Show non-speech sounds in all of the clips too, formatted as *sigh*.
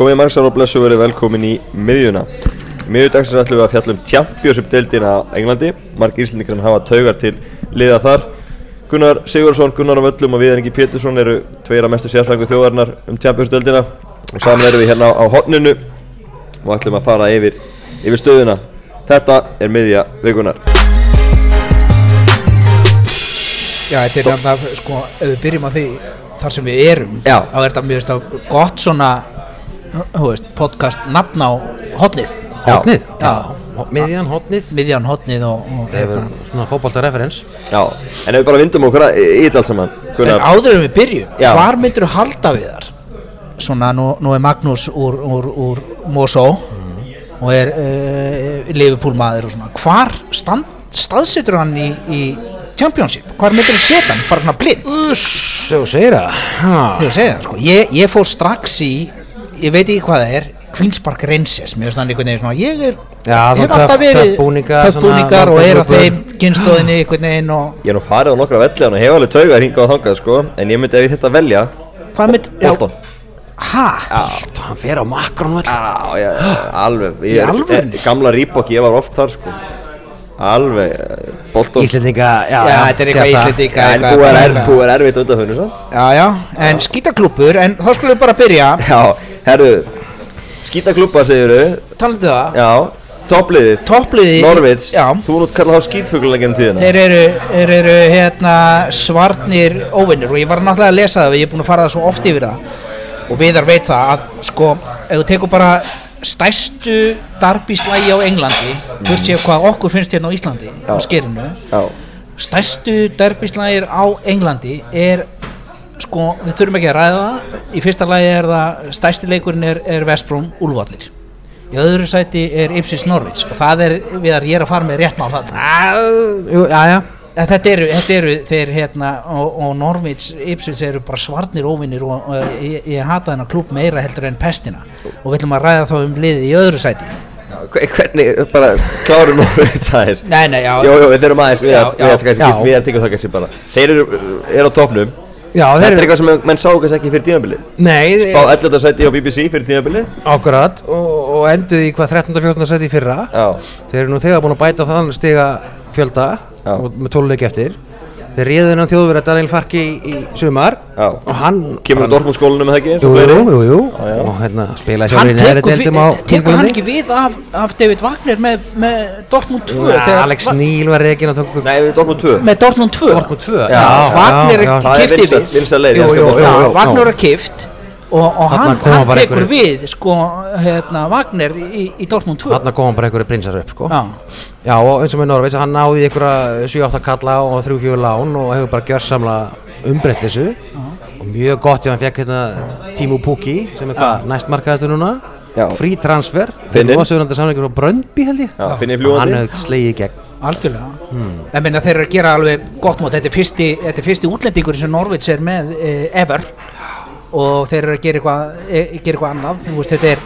Komið margsar og blessu verið velkomin í miðjuna. Í miðjudagsins ætlum við að fjalla um Championship-deildina á Englandi. Margir íslendingar sem hafa taugar til liða þar. Gunnar Sigurðarsson, Gunnar á Völlum og Viðaringi Pétursson eru tveira mestu sérflængu þjóðarinnar um Championship-deildina. Og saman erum við hérna á hotninu og ætlum að fara yfir, yfir stöðuna. Þetta er miðja vikunar. Já, þetta er náttúrulega, sko, ef við byrjum á því þar sem við erum Já. þá er þetta mjög gott svona podcast nafn á hotnið Hotnið? Já. Miðjan, hotnið miðjan hotnið og, og Það hefur svona fótbolta-referens Já, en ef við bara vindum okkur að- í þetta allt saman. en áður en við byrjum, Já. hvar myndir þú halda við þar? Svona, nú, nú er Magnús úr, úr, úr Mosó og er uh, Liverpool maður og svona, hvar stand, staðsetur hann í, í Championship, hvar myndir þú setja hann? Bara svona blind? Þú segir það. Að segja, það, sko. ég, ég fór strax í ég veit ekki hvað það er Queen's Park Rangers, mér finnst þannig einhvern veginn svona ég er, Já, hef svona alltaf verið töff búningar, töff svona búningar og er á þeim kynnslóðinni einhvern veginn og ég er nú farið á nokkra velli og hef alveg taugar hingað og þangað sko. En ég myndi ef ég þetta velja, hvað mynd, Bolton. ha, Allt, hann fer á makron völl Já, já, alveg. Í Ég er- alvörunni? eh, Gamla Reebok, ég var oft þar sko. Alveg eh, Bolton. Íslendinga, já, já, þetta er eitthvað íslendinga En eitthvað- búið er, er, er erfitt undanfunni svo já, já, en skítaklúpur en þá skulum við bara byrja. Já, herru Skítaklubba segiru talandi það, Já, toppliðið. Toppliði Norvits já, Þú voru kallað á skítfugluleginn tíðina. Þeir eru, þeir eru hérna svarnir óvinnir. Og ég var náttúrulega að lesa það ég er búin að fara það svo oft yfir það. Og Viðar veit það að sko ef þú tekur bara stærstu darbíslægi á Englandi burt séu hvað okkur finnst hérna á Íslandi á skerinu. Já, stærstu derbíslægir á Englandi er sko, við þurfum ekki að ræða það. Í fyrsta lagi er það stærsti leikurinn er, er Vestbróm Úlfallir í öðru sæti er Ipsis Norvits og það er við að ég er að fara með rétt mál það Já, já. En þetta eru, þetta eru þeir hérna og, og Norvits Ipsis eru bara svarnir óvinnir og, og ég, ég hata þennan klúb meira heldur en pestina. Og við ætlum að ræða þá um liðið í öðru sæti. Hve- hvernig, bara klárum Norvits aðeins. Nei, nei, já. Jó, jó, við þurfum aðeins Við Já, að, tekja það kannski bara. Þeir eru, eru á topnum Já, Þetta er eitthvað sem menn sá kannski ekki fyrir tímabilið Nei, Spá 11. sæti á BBC fyrir tímabilið ákvarðat og, og enduð í hvað 13. 14. seti fyrra Já, Þeir eru nú þegar búin að bæta þann stiga fjölda Já. og með tóluleik eftir Þeir réðu hennan þjóðverða Daniel Farki í, í sumar Já. og hann kemur úr Dortmund skólanum með það ekki? Jú, jú, jú, jú. Já, já. og hérna Hann sjálfur í tekur, deildum á tekur hann ekki við af, af David Wagner með, með Dortmund 2 Ja, þegar- Alex Neil var reygin og tók Nei, við Dortmund 2 með Dortmund 2 Dortmund 2 Já, Wagner er já, Það er yfir. vinsæl leið Jú, jú, jú. Wagner er kift og, og hann, hann bara tekur einhverjir- við sko, hérna, Wagner í, í Dortmund 2 Þarna kom bara einhverju prinsar upp sko. Já, Já og eins og með Norveits hann náði einhverja 7-8 kalla og 3-4 lán og hefur bara gjörsamlega umbreytt þessu. Og mjög gott ef hann fekk hérna Tímu Pukki sem er hvað næst markaðastu núna. Já. frí transfer. Þeir var sögurandi samlingur á Bröndby held ég. Já, og hann hefur slegið í gegn. Algjörlega. Hmm. En minna þeir eru að gera alveg gott mót. Þetta er fyrsti, þetta er fyrsti útlendingur sem Norvits er með e, ever og þeir eru að gera eitthvað, e, gera eitthvað annað þú veist þetta er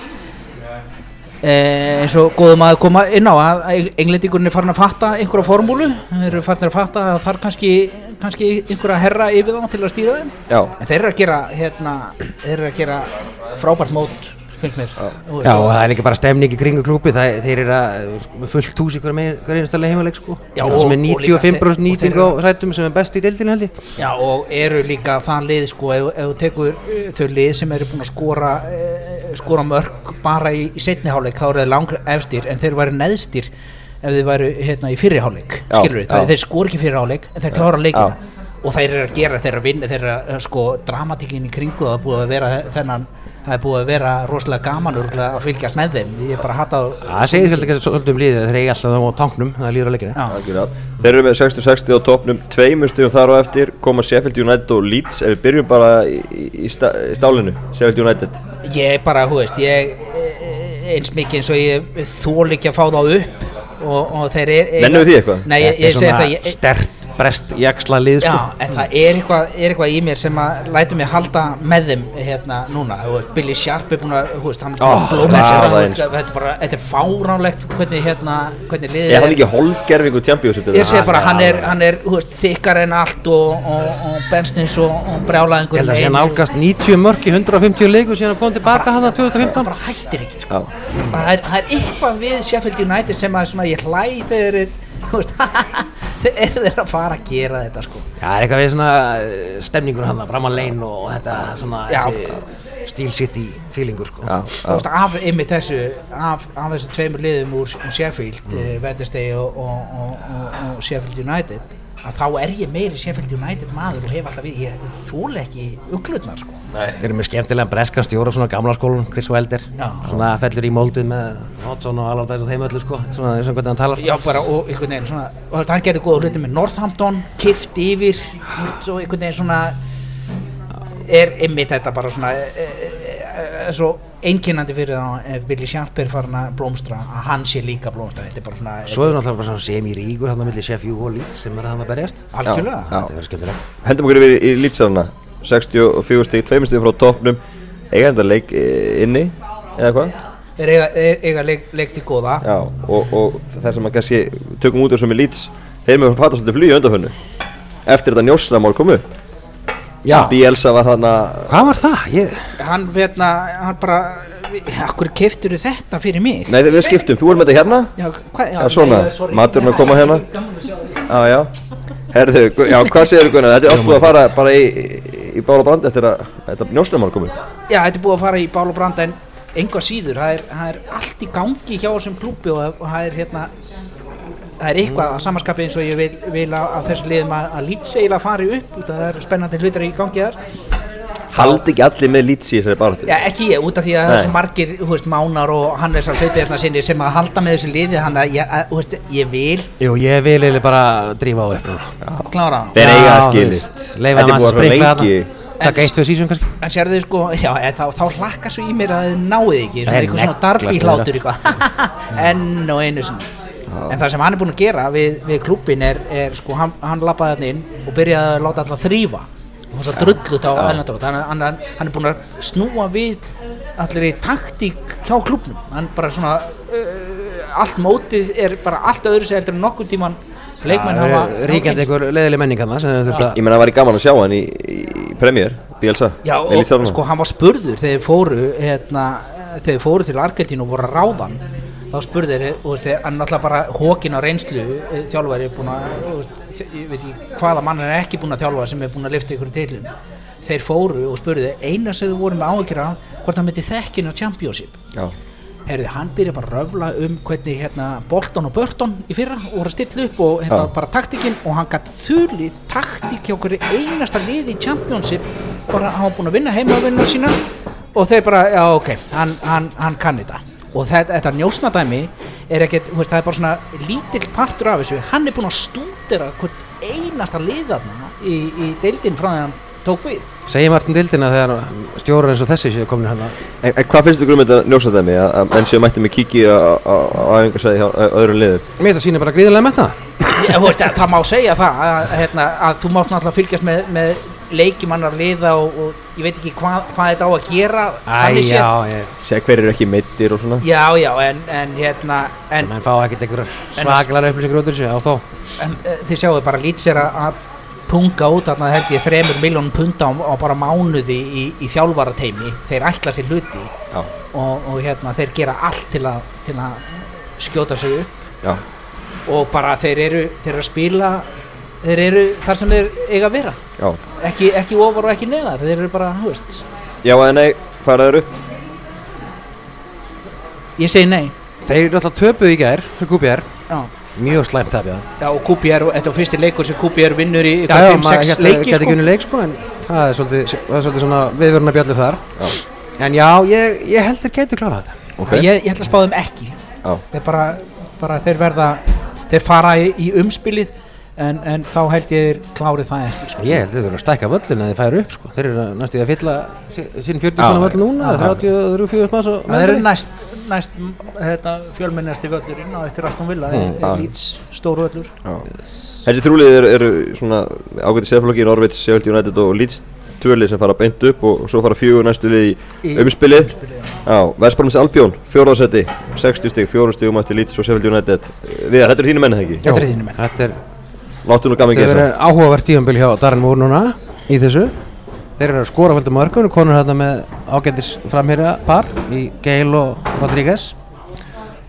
e, eins og góðum að koma inn á að englendingurinn er farin að fatta einhverja formúlu, þeir eru farin að fatta að þar kannski, kannski einhverja herra yfir þá til að stýra þeim. Já, en þeir eru að gera hérna, þeir eru að gera frábært mót Já. Og- það er líka bara stemning í kringu klúpi það, þeir eru að fullt hús í hver, einstæðlega heimaleg sko. Já, það sem er og líka 95% þeir- og nýting á sætum sem er best í deildinu held ég. Já og eru líka það lið sko ef, ef þú tekur uh, þau lið sem eru búin að skora uh, skora mörg bara í, í setni hálfleik þá eru þeir lang efstir en þeir væri neðstir ef þeir væri hérna í Já, skilur við, þeir skora ekki í fyrri hálfleik en þeir klára leikina og þeir eru að gera þeir eru að vinna, þeir eru að uh, sko dramatíkin í kringu það er búið að vera þennan það er búið að vera rosalega gaman örugglega að fylgjast með þeim ég er bara að hata Það segir svolítið ekki svolítið um liðið þeir eiga alltaf á tanknum það líður Já. Akkurat. Þeir eru með 60-60 á topnum, tveimur stíðum þar á eftir, koma Sheffield United og Leeds, ef við byrjum bara í, í, í sta- í stálinu, Sheffield United. ég bara, hú veist, ég eins mikið eins og ég þól ekki að fá þá upp og, og þeir er eiga- Nennum við því eitthvað? Nei, ég, er ég segi það ég, stert brest jaksla lið sko. Já, en það er eitthvað, er eitthvað í mér sem að lætur mig halda með þeim hérna núna, veist, Billy Sharp er búin að, þú veist, hann blómið það sér, er það þetta er er fáránlegt hvernig hérna, hvernig liðið Er hann ekki holdgerfingu Champions Ég segi bara, hann er, hann er, þú veist, þykkar en allt og, og, og Benstins og, og Ég brjálaðingur held að sé nálgast 90 mörg í 150 leiku síðan að koma tilbaka hann að 2015 bara hættir ekki, sko. Það er, það er eitthvað við Sheffield United sem að svona ég hlæ þegar er, þú veist, þeir *laughs* eru þeir að fara að gera þetta, sko Já, það er eitthvað við svona eh, stemningun hann að Braman Lane og þetta svona Já. þessi Steel City feelingur sko já, þú já veist, af ymmið þessu af, af þessu tveimur liðum úr, úr Sheffield mm. Wednesday og, og, og, og, og Sheffield United að þá er ég meiri Sheffield United maður og hef alltaf við, ég þúl ekki uglutnar sko. Þeir eru með skemmtilega breska stjóra svona gamla skólun, Chris Wilder Já. svona fellur í móldið með Hodgson og Allardyce og þeim öllu sko. Svona eins og hvernig hann talar. Já, bara, og einhvern veginn svona, og hann gerði góða hluti með Northampton, kift yfir, og einhvern veginn svona, er ymmið þetta bara svona, e, e, e, svo einkennandi fyrir þá ef Billy Sharp er farin að blómstra, að hann sé líka blómstra, þetta er bara svona, Svo er náttúrulega bara svona semi-ríkur hann á milli Sheffield og Leeds sem er hann að berjast. Algjörlega. Já. Þetta verður skemmtilegt. Hendum okkur yfir í lýtsarana 64 stík, 2 stík frá topnum Eiga þetta leik eh, inni Eða hvað? Eiga, eiga, eiga leik, leik til góða, Já, og, og það sem að kannski tökum út úr sem er lýts Þeir með fatast svolítið flýja undanfönnu Eftir þetta njóslamál kom upp. Já, Bielsa var þarna hvað var það? Ég, hann hérna, hann bara, akkur keftur þetta fyrir mig? Nei, við skiptum, þú erum með þetta hérna? Já, hvað, já, Já, svona, maturinn að koma hérna. Já, já. Herðu, já, hvað segir Gunnar? Þetta er allt búið að fara bara í, í, í bála brand eftir að þetta njóslamál kom upp Já, þetta er búið að fara í bál og branda en enga síður, það er, það er allt í gangi hjá þessum klúpi og, og það er hérna það er eitthvað að samanskapi eins og ég vil, vil að, að þessu liðum að, að lýtse eiginlega fari upp út af það er spennandi hlutar í gangi þar. Haldi ekki allir með lýts í þessari baráttu? Já, ekki ég, út af því að Nei. þessu margir, þú veist, Mánar og Hannes að hlutbyrna sinni sem að halda með þessu liði þannig að ég, veist, ég vil jú, ég vil eiginlega bara drífa á upp klára. Hann Þeir Já, eiga að skilist er þeim búið að sprikla þarna. Taka eitt, tvö sísum kannski? En sérðu sko, já, þá, þá hlakka svo í mér að þið náið ekki, svona eitthvað svona darbi hlátur eitthvað, *laughs* enn og einu sinni. En það sem hann er búinn að gera við, við klubbin er, er sko, hann, hann lappaði hann inn og byrjaði að láta alltaf þrýfa og svo drullut á ennandrót, hann, hann, hann er búinn að snúa við allir í taktík hjá klubbnum, hann bara svona, uh, allt mótið er bara allt öðru sig heldur en nokkur tíman leikmenn Það hafa ríkjandi einhver leðileg menning hann sem að Ég menna það væri gaman að sjá hann í, í Premier, Bielsa Já, í og sko hann var spurður þegar þeir fóru hérna, þegar þeir fóru til Argentínu og voru að ráðan þá og veist, hann náttúrulega bara hókin á reynslu eh, þjálfari er búin að, ég veit ekki hvaða mann er ekki búin að þjálfa sem er búin að lifta ykkur tilum þeir fóru og spurðu eina sem þau voru með áhyggjur af hvort hann myndi þekkin á Championship. Já, Herði, hann byrja bara að röfla um hvernig hérna, Bolton og Burton í fyrra voru að stilla upp og hérna, Já. bara taktikinn og hann gætt þurlið taktík hjá hverju einasta liði í Championship bara hann var búinn að vinna heimavinnuna sína og þeir bara, já ok, hann, hann, hann kann þetta og þetta, þetta njósnadæmi er ekkert, þú veist, það er bara svona lítill partur af þessu, hann er búinn að stúdera hvert einasta liðarna í, í deildin frá því hann tók við. Segir Martin Dildina þegar stjórar eins og þessi séu komin hann að en, en hvað finnst ykkur um þetta njósatæmi að, að menn séu mætti með kíki á, á, á æfingarsæði hjá ö- öðrum liðum? Mér finnst það sýnir bara gríðarlega metna Já, þú veist, að, það má segja það að, hérna, að þú mátt náttúrulega fylgjast með, með leikjumannar liða og, og ég veit ekki hvað, hvað þetta á að gera. Æ, já, ég, Segja hver eru ekki meittir og svona. Já, já, en, en hérna en, menn fá ekkert einhver svakalega upplýsingur út úr þessu á þó en eh, þið sjáu bara lít sér að- að punga út þarna held ég þremur miljónum punta á, á bara mánuði í, í þjálfarateimi þeir ætla sér hluti Já, og, og hérna þeir gera allt til að, til að skjóta sig upp. Já, og bara þeir eru, þeir eru að spila þeir eru þar sem þeir eiga að vera. Já. Ekki, ekki ofar og ekki neðar þeir eru bara, þú veist. Já eða nei, faraður upp. Ég segi nei. Þeir eru alltaf töpuð í gær fyrir QPR já, Mjög slæmt tapja já. Og QPR, og þetta var fyrsti leikur sem QPR vinnur í Já, já, 5-6 maður geti leiki ekki sko. unni leik sko En það er svolítið, það er svolítið svona viðvöruna bjallu þar. Já. En já, ég, ég held þeir geti klárað þetta. Ok, ég, ég ætla að spá þeim ekki. Já, þeir bara, bara þeir verða þeir fara í, í umspilið en, en þá held ég þeir klárið það ekki sko. Ég held þau verður að stækka völlin að þið færu upp sko. Þeir eru næstu að fylla sín 40 Já, svona völl núna, já. 33-40 manns og Það eru næst, næst þetta, fjölmennasti völlurinn á eftir Aston Villa mm, já. Leeds stóru völlur Þessi þrjúlið eru, eru svona ágæti sérflokki Norvits, Sheffield United og Leeds tvölið sem fara beint upp og, svo fara fjögur næstu lið í, Í umspilið Vestbrómis Albjón, fjóraðsæti 60 stig, fjórum stigum eftir Leeds og Sheffield United Viðar, þetta eru þínu menn, eða ekki? Þetta eru þínir menn. Þetta er, Láttu nú gaman þetta ekki er þess áhugavert tíðanbíl hjá Darren Moore núna í þessu. Þeir eru að skora veldur mörgum konur hérna með ágættis framherja par í Gale og Rodríguez.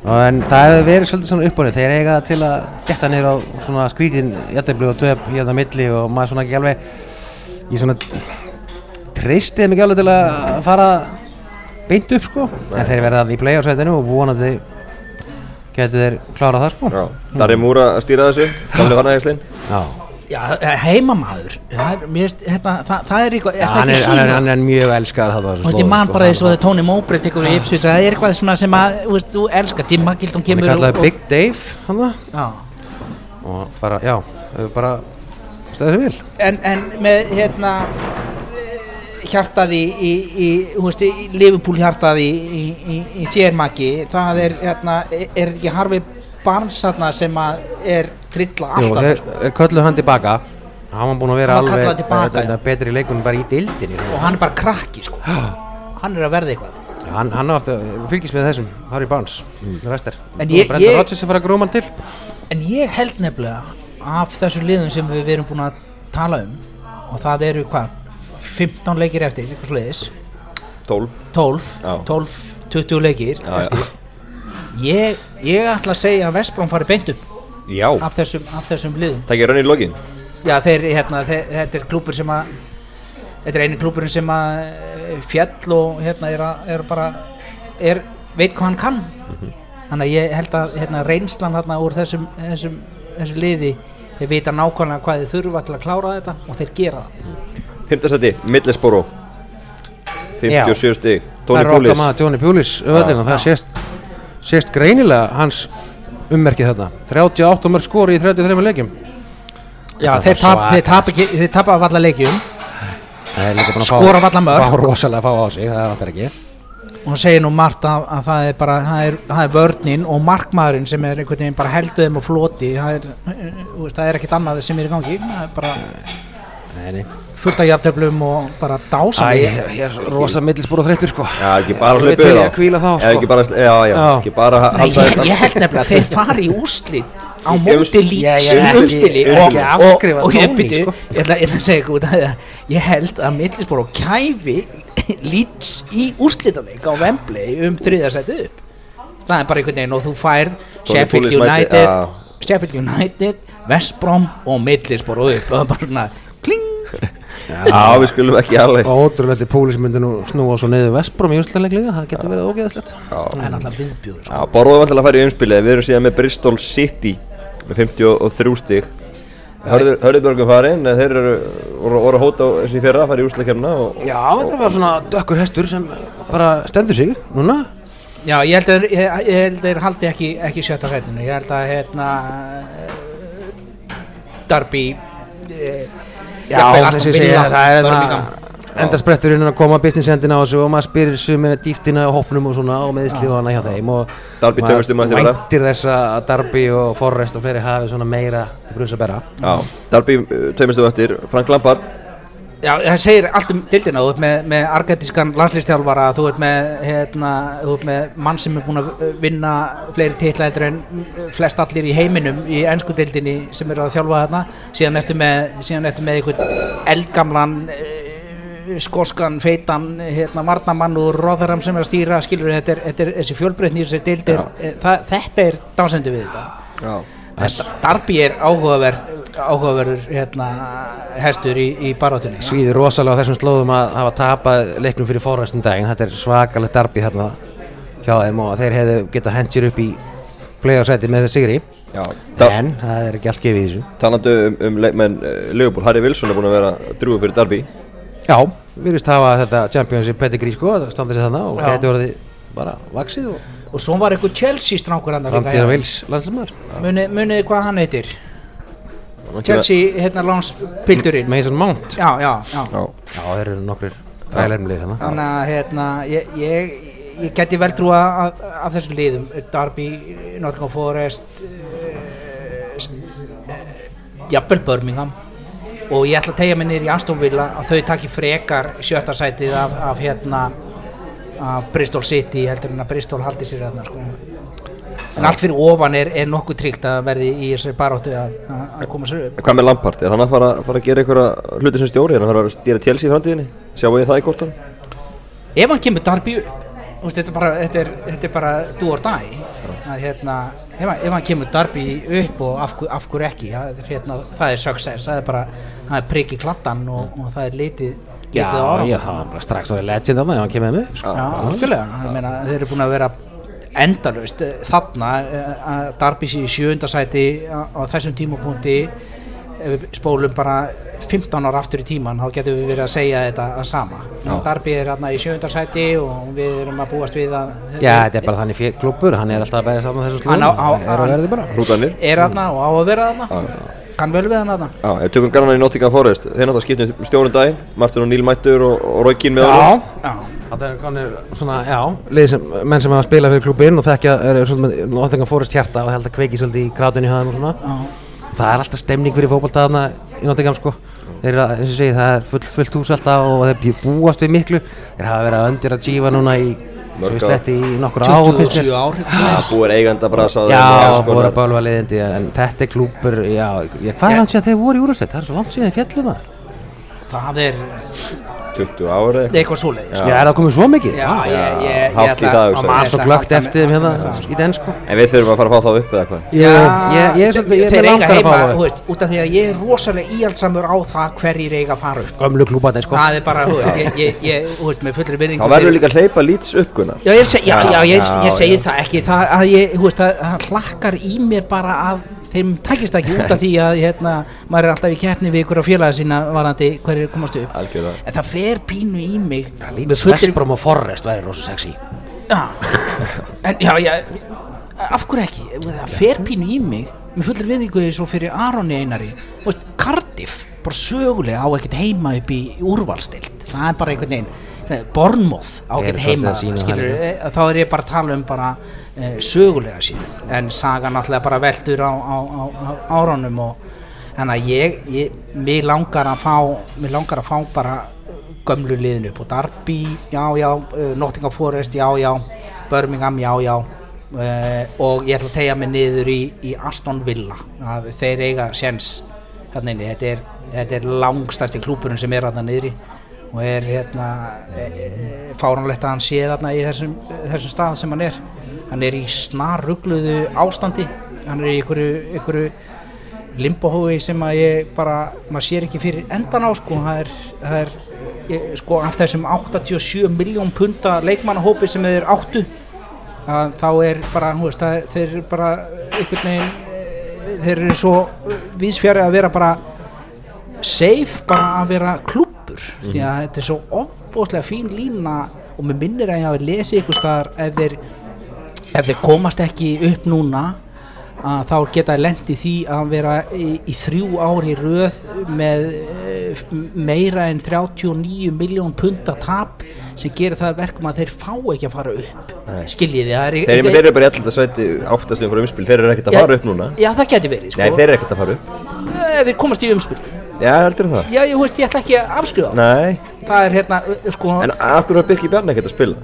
Og en það hefur verið svolítið svona upp á niður þeir eiga til að geta niður á svona skrítin jættefli og töp hérna á milli og maður svona ekki alveg ég svona treysti þeim ekki alveg til að fara beint upp sko. En þeir verða í playoffsætinu og vonandi getur þeir klárað það sko? Já, Darri Múra að stýra þessu, gamlega varnægislinn Já. Já, er, veist, hérna, það, það er eitthvað er það hann, ekki er, hann, er, hann er mjög elskar það og þetta er mann bara eins og þegar Tony Mowbray tekur við Ipswich það er eitthvað svona sem að þú elskar Jim Magildon hann kemur er kallað Big Dave hann það. Já. og bara, já, bara stæðið sér vil en, en með hérna eh, hjartað í, í, í, í Liverpool hjartað í, í, í, í þérmaki það er, hérna, er er ekki Harvey Barnes þarna sem að er trilla Jú, alltaf þeir, sko. þeir kölluð hann tilbaka. Hann var búinn að vera alveg kallaður tilbaka, þetta, betri leikunum bara í dildinni og hann er bara krakki sko. hann er að verða eitthvað. Hann, hann fylgist með þessum Harry Barnes, vestar En ég- ég- að að en ég held nefnilega af þessu liðum sem við erum búin að tala um og það eru hvað 15 leikir eftir, eitthvað sliðis 12 12, Já. 12 20 leikir Já, já. eftir. Ég, ég ætla að segja að Vestbróm fari beint upp Já, af þessum, af þessum liðum. Takk ég raun í lokin. Já, þeir, hérna, þeir, þetta er klúpur sem að þetta er eini klúpurinn sem að eh, fjall og hérna er, að, er bara er, veit hvað hann kann. Þannig að ég held að hérna, reynslan hérna úr þessum, þessum, þessum liði þeir vita nákvæmlega hvað þeir þurfa til að klára þetta og þeir gera það Pimtasæti, Middlesboro 57 stig það Tony er okkar Poulis maður Tony Pulis öðvöldin og það sést, sést greinilega hans ummerkið þarna. 38 mörg skori í 33 leikjum. Já, þeir tap, þeir tap ekki, þeir tapa af alla leikjum. Það er líka búin að Skora varla mörk. fá rosalega fá á sig, það er alltaf ekki. Og hann segir nú margt að, að það er bara það er, það er vörnin og markmaðurinn sem er einhvern veginn bara heldur þeim á floti. Það er, eh, það er ekkert annað sem er í gangi. Það er bara Nei, nei fullt af jafntöflum og bara Æ, dásamlega ég er- ég er rosa millisbúr og þreyttur sko Já, ekki bara í þá að hvíla þá, Eða sko. ekki bara, já, já, Já. ekki bara Nei, halda ég, þetta ég held nefnilega að þeir fari í úrslit á móti í ekki- umspili og, og, og ég, byrju, sko. ég, ætla, að segja ykkur að ég held að millisbor og kæfi lýts *laughs* í úrslitaleik á Wembley um þriðarsætið upp það er bara einhvern veginn og þú færð Sheffield United já. Sheffield United, West Brom og millisbor og upp og það er bara svona kling *laughs* Já, við skulum ekki alveg Ótrúlega til Púlis myndi nú snúa svo niður Vestbrom í úrslutaleiklið það getur verið ógeðslegt. Er náttúrulega viðbjöður sko. Já, Borðum vantilega að fara í umspilið. Við erum síðan með Bristol City með 53 stig. Hörðubjörgum farin Þeir eru voru, voru að hóta þessi fyrra að fara í úrslækjumna og Já, þetta var svona dökkur hestur sem bara stendur sig núna. Já, ég held að að þeir haldi ekki, ekki sjötta sætinu. Ég held að hérna Darby eh, Aston þessi Villa, segja það er það enda spretturinn að koma business endin á þessu og maður spyrir sig með dýftina og hópnum og svona og meðsli og hana hjá þeim og Darby maður tveimur stigum eftir þetta. væntir þess að Darby og Forrest og fleiri hafi svona meira til brunns að bera. Já, Darby tveimistu eftir Frank Lampard Já, það segir allt um dildina þú ert með, með argentískan landslistjálfara þú ert með, hérna, þú ert með mann sem er búin að vinna fleiri titla heldur en flest allir í heiminum í ennsku dildinni sem eru að þjálfa þarna. Síðan eftir með, síðan eftir með einhvern eldgamlan uh, skoskan, feitan hérna, varnamann úr Rotherham sem er að stýra. Skilur þetta er, þetta er þessi fjölbreytni þessi dild er, eh, það, þetta er dásendu við þetta. Já. Þetta- Darby er áhugaverð áhugaverður hérna, hestur í, í barátunni Svíður rosalega á þessum slóðum að hafa tapað leiknum fyrir Forrest um daginn. Þetta er svakalegt Darby hérna hjá þeim og þeir hefðu getað hent sér upp í playoff-sæti með þessi sigri. Já, en það er ekki allt gefið í þessu. Talandi um, um leikmenn uh, Liverpool, Harry Wilson er búin að vera drúið fyrir Darby Já, virðist hafa þetta Championship pedigree sko, að standa sér þannig og Já. gæti orðið bara vaksið og og svo var einhver Chelsea strákur hann munið hvað hann heitir Chelsea hérna lánspildurinn Mason Mount. Já, já, já. Já, þeir eru nokkur þrælarmlir hérna. Þannig að hérna ég, ég, ég geti vel trúa af, af þessum liðum. Darby, Nottingham Forest uh, jafnvel Birmingham. Og ég ætla að tegja mig niður í Aston Villa að þau taki frekar sjötta sætið af, af hérna af Bristol City heldur en að Bristol haldi sér hérna sko. En allt fyrir ofan er, er nokkuð tryggt að verði í þessari baróttu að, að að koma sér upp Hvað með Lampard? Er hann að fara, fara að gera einhverja hluti sem stjóri? Er hann að fara að gera Chelsea í framtíðinni? Sjáu ég það í kortan? ef hann kemur upp þú veist, þetta, er bara, þetta, er, þetta er bara do or die að, hérna, ef, ef hann kemur Darby upp og af, af hverju ekki það er, hérna, það er success það er bara það er prigg í klattan og, og það er litið litið Já, á árangur. já, það er bara strax orðið legend þarna ef hann kemur með mig sko. Já, algjörlega, ég meina, þeir eru búin að vera endalaust eh, þarna eh, að Darby sé í sjönda sæti á, þessum tímapunkti. Ef við spólum bara 15 ára aftur í tíman þá getum við verið að segja þetta að sama. Darby er hérna í sjönda sæti og við erum að búast við að Já, þetta er bara þannig klubur, hann er alltaf að berja saman þessu á- slúðum, er að verði bara. Hrútanir? er hérna og á að vera hérna kann vel við hann hérna Já, ef tökum gannan í Nottingham Forest. Þeir náttúrulega skiptum stjórnum daginn. Martin og Neil mættur og, og Rókin með Já, honum. Já, þetta er konir svona, já, sem, menn sem hafa spilað fyrir klubinn og þekkja, er svona með Nottingham Forest hjarta og held að kveiki svolítið í hjá þeim og svona. Já, það er alltaf stemning fyrir fótballtaðna í Nottingham sko. Þeir eru að, eins og segi, það er full, fullt hús alltaf og þeir bú- búast við miklu. Þeir hafa verið að öndir að jífa núna í svo ég sletti í nokkur ár finnst 27 mér. ár búið eiganda brasa Já, voru bálva leiðindi en þetta er klúpur, hvað er langt síðan þeir voru í úrstætt, það er svo langt síðan þeir fjallum það það er 20 ára eitthvað. Eitthvað svoleiðis. Já, er það komið svo mikið? Já, Vá. ég, ég, ég, hátt í ætla- ég. maður svo að glögt eftir þeim hérna í den sko. En við þurfum að fara að fá þá upp eða hvað? Ég, ég, ég er er langar að fá þú það út af því að ég er rosalega íhaldsamur á það hverjir eiga að fara upp. Gömlu klúpa sko. Það er bara, þú veist, ég, þú veist, með fullri virðingu Þá verður líka að hleypa lýts upp Gunnar. Já, ég, seg, já, já, ég, Já, ég segi já. það ekki. Það að ég, þú veist, að það hlakkar í mér bara að þeim takist ekki út af því að hérna, maður er alltaf í keppni við ykkur á félaga sína varandi hverjir komast upp. Algjörlega. En það fer pínu í mig með Lítið fullri Vestbrom og Forrest væri rosa sexy. Já, en já, já af hverju ekki, það fer pínu í mig með fullri viðingu svo fyrir Aroni Einari, þú veist, Cardiff bara sögulega á ekkert heima upp í úrvalstild, það er bara einhvern veginn það er Bournemouth á svolítið heima að skilur, það e, þá er ég bara að tala um bara e, sögulega síð en saga náttúrulega bara veldur á, á, á, á áránum og þannig að ég, ég mér langar að fá mér langar að fá bara gömlu liðinu upp. Og Darby, já já Nottingham Forest, já já. Birmingham, já já. Uh, og ég ætla að tegja mig niður í, í Aston Villa. Að þeir eiga sjens hérna inni, þetta er, þetta er langstæsti klúpurinn sem er hérna niðri og er hérna e, e, fáránlegt að hann sé þarna í þessum, þessum stað sem hann er. Hann er í snarrugluðu ástandi. Hann er í einhverju, einhverju limbohói sem að ég bara maður sér ekki fyrir endan á sko. Það er, það er ég, sko af þessum 87 miljón punta leikmannahópi sem þeir áttu þá er bara, hú veist, það, þeir eru bara einhvern veginn eh, þeir eru svo vísfjari að vera bara safe, bara að vera klubbur því að þetta er svo ofbóðslega fín lína og mér minnir að ég hafi lesið ykkur staðar ef þeir ef þeir komast ekki upp núna að þá geta lendi því að vera í, í þrjú ári röð með eh, meira en 39 miljón punta tap sem gerir það að verkum að þeir fá ekki að fara upp. Skiljiði það er Þeir eru þeir eru bara í alltaf sveiti áttastum fyrir umspil Þeir eru ekkert að fara upp núna. Já það geti verið sko. Nei, þeir eru ekkert að fara upp. Þeir komast í umspil Já, heldur það. Já ég, veist, ég ætla ekki að afskrifa. Nei. Það er hérna sko, En af hverju var Birki Bjarni ekkert að spila?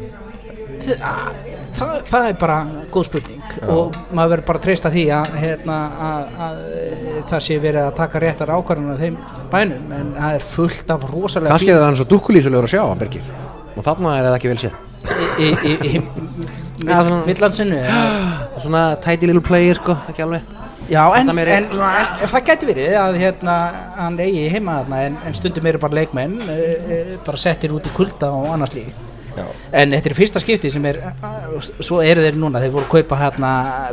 það, það, það er bara góð spurning og maður verður bara að treysta því að, hérna, að, að e, það sé verið að taka réttar ákvarðan af þeim bænum en það er fullt af rosalega kannski er það hann svo dukkulísulegur að sjá hann Birgir og þarna er það ekki vel séð. Í, í, í, í *laughs* Já, svona- mittlandsinu *gasps* svona tidy little player sko, ekki alveg já en, en, en, en það gæti verið að hérna, hann eigi heima þarna en, en stundum eru bara leikmenn e, e, bara settir út í kulda og annars Já. en þetta er fyrsta skipti sem er svo eru þeir núna, þeir voru að kaupa hérna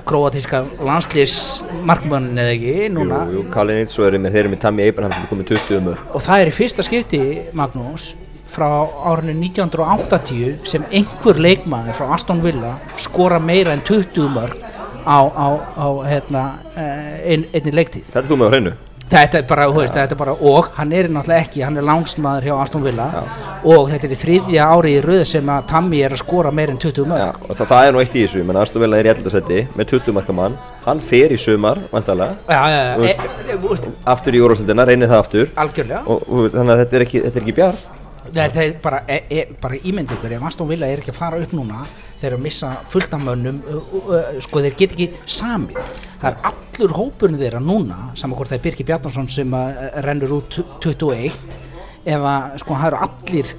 króatíska landslýsmarkmann eða ekki Jú, núna jú, Kalinic Svo eru með þeir eru með Tammy Abraham sem er komið 20 um og það er í fyrsta skipti Magnús frá árinu 1980 sem einhver leikmaður frá Aston Villa skora meira en 20 mörg á, á, á hérna, eh, ein, einni leiktíð. Þetta er þú með á hreinu? Þetta er bara, þú veist, þetta er bara og hann er náttúrulega ekki, hann er lánsmaður hjá Aston Villa og þetta er í þriðja ári í röð sem að Tammy er að skora meir en 20 Já, mörg og það, það er nú eitt í þessu, menn Aston Villa er í eldarsætti með 20 marka mann, hann fer í sumar, Þú e, e, aftur í úrvarsildina, reynir það aftur. Algjörlega. Og, og þannig að þetta er ekki, þetta er ekki bjar Nei, er bara, e, e, bara ímynd ykkur ef Aston Villa er ekki að fara upp núna þeir eru að missa fullt af mönnum uh, sko þeir get ekki samið. Það er allur hópurinn þeirra núna saman hvort það er Birki Bjarnason sem rennur út 21 eða sko það eru allir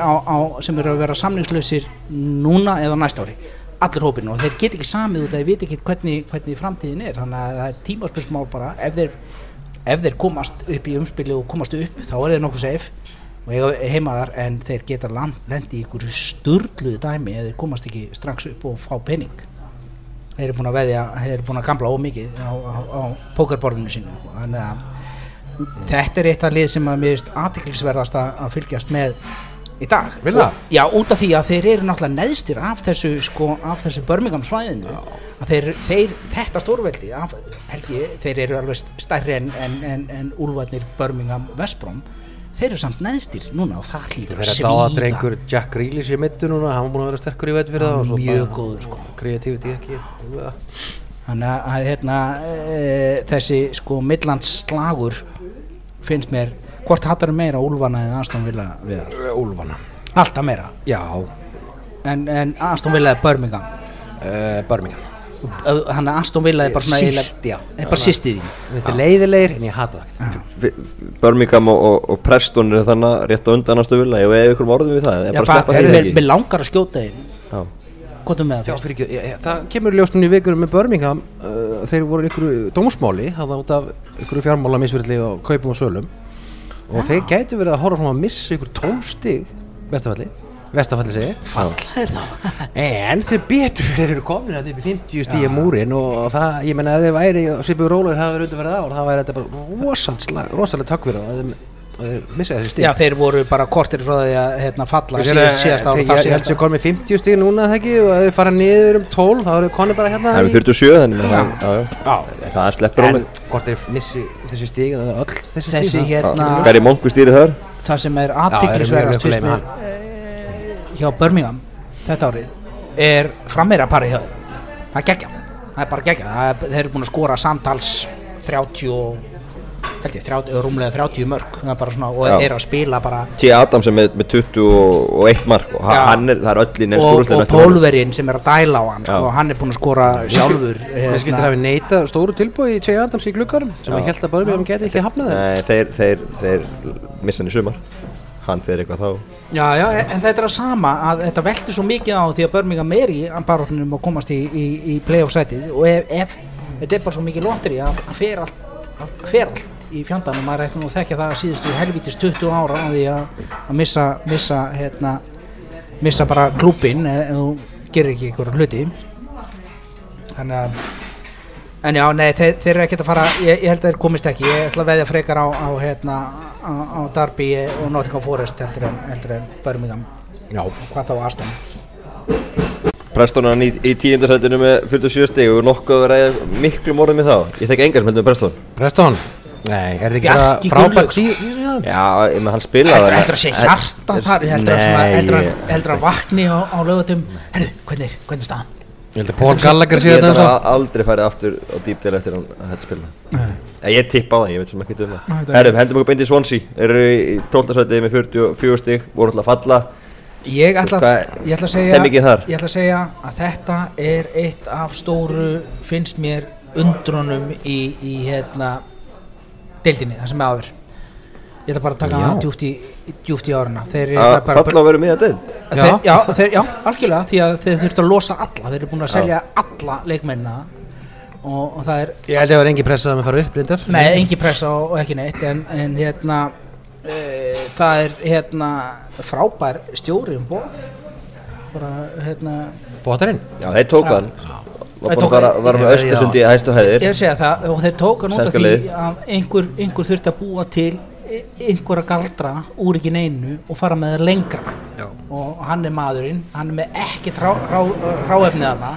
á, á, sem eru að vera samningslausir núna eða næsta ári. Allir hópurinn og þeir get ekki samið út að þeir veit ekki hvernig, hvernig framtíðin er. Þannig að það er tímaspörsmál bara ef þeir, ef þeir komast upp í umspili og komast upp þá er þeir nokkuð safe og heima þar en þeir geta lendi í ykkur sturluðu dæmi ef þeir komast ekki strax upp og fá pening. Þeir eru búin að veðja þeir eru búin að gamla ómikið á, á, á pókerborðinu sínu. Þannig að þetta er eitt af lið sem að mér finnst aðtiklisverðast að fylgjast með í dag. Villa? Og- já, út af því að þeir eru náttúrulega neðstir af þessu, sko, þessu Birmingham svæðinu. Þeir, þeir, þetta stórveldi af, ég, þeir eru alveg stærri en, en, en, en úlfarnir Birmingham Vestbrom þeir eru samt neðstir núna og það hlýtur Það er dáða drengur. Jack Grealish í mittu núna, hann var búin að vera sterkur í veit fyrir það Mjög góður, sko. Kreativity ekki. Ja. þannig að- að hérna, e, þessi sko Midlands slagur finnst mér hvort hattar meira Úlfana eða Aston Villa við það? Úlfana. Alltaf meira? Já, en, en Aston Villa er Birmingham? Uh, Birmingham hann er Aston Villa er bara svona Síst, já. er bara sýstið þín Þetta er leiðilegir en ég hata það ekkert. Birmingham og, og, og Preston er þannig rétt á undan Aston Villa og ef ykkur orðum við það, Já, er bara að bara, því mér ekki? langar að skjóta Já. er Já, það fyrst? fyrir ég, það kemur í ljós núna í vikur með Birmingham uh, þeir voru í ykkur dómsmáli það út af ykkur fjármála misverðli og kaupum og sölum. Og þeir gætu verið að horfa fram að missa ykkur tólstig bestafalli, vestafalli segi er það. *laughs* En þeir betur fyrir eru komin þetta upp í 50 stíja múrin og það, ég menna að þeir væri svipur rólegur hafa verið undir verið á og það væri þetta bara rosalega, rosalega tökk fyrir það að þeir- að þeir missa þessi stíg Já, þeir voru bara kortir frá því að hérna, falla Ég síðast, síðast ára ég held sér konum með 50 stíg núna það ekki? Og að þeir fara niður um 12 þá eru konum bara hérna Það er í- 47 þannig að það- það er sleppur En þeir missi þessi öll þessi, hérna það sem er aðtiklisverðast hjá Birmingham þetta árið er frammeira parið hjá þeim það er geggjað, það er bara geggjað. Það er, þeir eru búin að skora samtals 30 og held ég, 30, rúmlega 30 mörg það er bara svona, og Já. er að spila bara T. Adams er með, með 21 mark og Já. hann er, það er öll í neins og, og pólverinn sem er að dæla á hann sko, Já. hann er búin að skora sjálfur Mér skilst þeir hafi neita stóru tilbúi í Che Adams í gluggarum sem ég held að bara við geti ekki hafnað þeir, þeir, þeir missa hann í sumar hann fer eitthvað þá. Já, já, en þetta er að sama að þetta velti svo mikið á því að Birmingham er í baróttunum og komast í, í, í playoff sætið. Og ef, ef þetta er bara svo mikið lóttri að fer allt, að fer allt í fjandanum, maður ætti nú að þekka það að síðustu helvítis 20 ára á því að, að missa, missa, hérna, missa bara klúpin ef þú gerir ekki ykkur hluti. Þannig að En já, nei, þeir, þeir eru ekkert að fara, ég, ég held að þeir komist ekki, ég ætla að veðja frekar á, á, hérna, á, á Darby og Nottingham Forest heldur en, heldur en Birmingham, Já, hvað þá Aston. Preston er hann í, í tíundarsætinu með 47 stig. Og nokkuð að ræða miklu morðum í þá? Ég þekki engar sem heldur með Preston. Preston? Nei, er þetta ekki bara frábært síðan? Já, ég með hann spilaði Heldur, heldur að sé hjarta þar, heldur að, svona, Nei, heldur að, að vakni á, á lögutum, herru, hvernig er, hvernig er staðan? Ég held að Paul Gallagher Ég síðan held að þetta það aldrei farið aftur á dýpdel eftir hann að þetta spila. Nei, Ég tippa á það, ég veit sem ekki um það. Þetta er- Herrum, hendum okkur beint í Swansea. Eru í 12. sætið með 44 stig voru alltaf að falla. Ég ætla, ég að segja? Ég ætla að segja að þetta er eitt af stóru finnst mér undrunum í, í hérna deildinni, það sem er áður Ég ætla bara að taka Já. það djúft í, djúft í áruna Þeir eru að bara, falla og vera miða deild? Þeir, Já. já, þeir, já, algjörlega því að þeir þurftu að losa alla. Þeir eru búin að selja alla leikmennina. Og, og það er Ég held að það var engi pressað að maður fara upp reyndar. Nei, engi pressa og, og ekki neitt en, en hérna e, það er hérna frábær stjóri um bóð bara hérna Bótarinn Já, þeir tóku Já. hann. Var að með Já. Östusundi í hæstu hæðir ég vil segja það og þeir tóka nút af Sænska því að einhver, einhver þurfti að búa til einhverja galdra úr ekki neinu og fara með það lengra Já. og hann er maðurinn hann er með ekkert rá, rá, ráefnið hana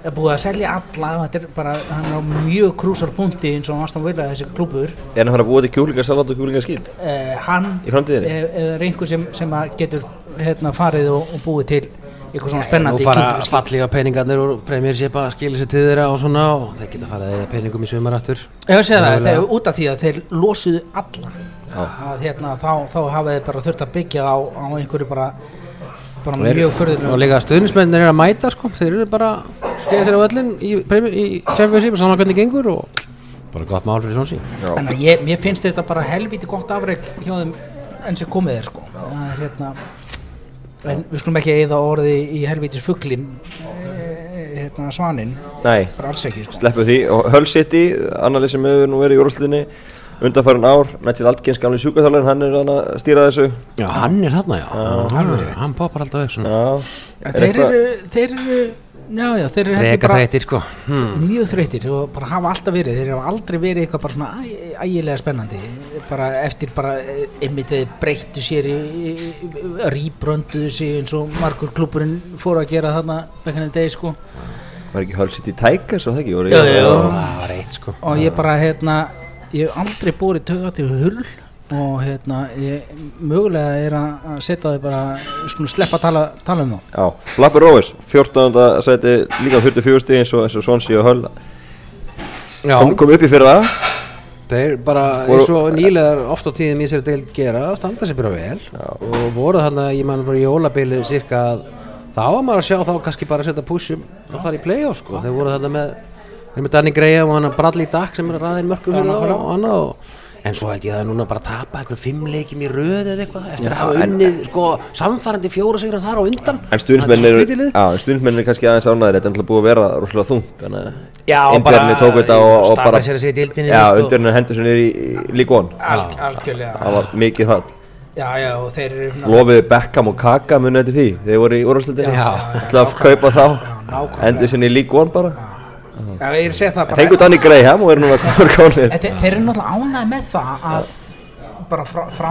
er búið að selja alla þetta er bara, hann er á mjög krúsar punkti eins og Aston Villa þessi klúbur Er hann að að búa til kjúlingasalat og kjúlingaskýt? uh, hann er, er einhver sem, sem að getur hérna, farið og, og búið til eitthvað svona spennandi Nú fara fallega peningarnir úr Premiership að skilja sér til þeirra og svona og þeir geta farið eða peningum í sumar aftur. Ég að segja það, þeir, út af því að þeir losuðu alla að, hérna, þá, þá hafa þeir bara þurft að byggja á, á einhverju bara, bara mjög og förðulega líka stuðnismennir er að mæta sko. Þeir eru bara skilja sér á öllin í, Premier- í Championship og saman hvernig gengur og bara gott mál fyrir svona sín en að ég, mér finnst þetta bara helviti gott afreg hjá þeim enn sem komið er sko. Það er hérna en við skulum ekki eða orði í helvitis fugglin hérna svanin Nei, bara alls ekki sko. Sleppu því. Og Hull City, annar lið sem hefur nú verið í úrvarsliðinni undanfærin ár, Nættil Altkins gamli sjúkaþjálfurinn, hann er hann að stýra þessu. Já, hann er þarna já, alveg rétt. hann poppar alltaf upp svona. Já, þeir eru, þeir eru já já, þeir eru held ég freka bara þreytir sko. Hmm. mjög þreytir og bara hafa alltaf verið. Þeir hafa aldrei verið eitthvað bara svona æ- ægilega spennandi bara eftir bara eh, einmitt þeir breyttu sér í, í, rýbrönduðu sig eins og margur klúburinn fór að gera þarna bekkaninn degi sko var ekki Hull City Tigers og það ekki? Já, já, já. það var eitt sko og ég bara hérna ég hef aldrei búið töga til hull og hérna ég mögulega er að að setja þau bara við skulum sleppa að tala, tala um þá Já, Flapper Rovers, 14. seti líka 44 stíð eins og, eins og Hull Já, kom, kom upp í fyrir það þeir bara eins og nýlegar oft á tíðum í sér deild gera standa sér bara vel. Og voru þarna, ég man bara í jólabilið cirka að þá var maður að sjá þá kannski bara að setja pushum og fara í play-off sko. Þeir voru þarna með þeir með Danny Graham og hann Bradley Duck sem er að ræða inn mörgum þá og annað og En svo held ég að núna bara tapa einhverjum fimm leikjum í röð eða eitthvað eftir að hafa unnið sko samfærandi fjóra sigra þar á undan. En stuðnismenn eru, Skrítið lið. já, stuðnismenn eru kannski aðeins ánæðir, þetta er náttúrulega búið að vera rosalega þungt Þannig að Já, Indverðinni tók þetta og, og bara stafla sér að segja dildinni Já, veist, og- undirinn hendur sem er í, í One. Alg, algjörlega. Það var mikið það já já og þeir eru Lofiði Beckham og Kaka munið eftir því. Þeir voru í úrvarslutinni Já. ætlaði að kaupa þá. Nákvæmlega. Endur sinni í League One bara já, ég er að segja það bara Fengu Danny Graham og eru núna komnir *laughs* En þeir, þeir eru náttúrulega ánægð með það að bara frá, frá,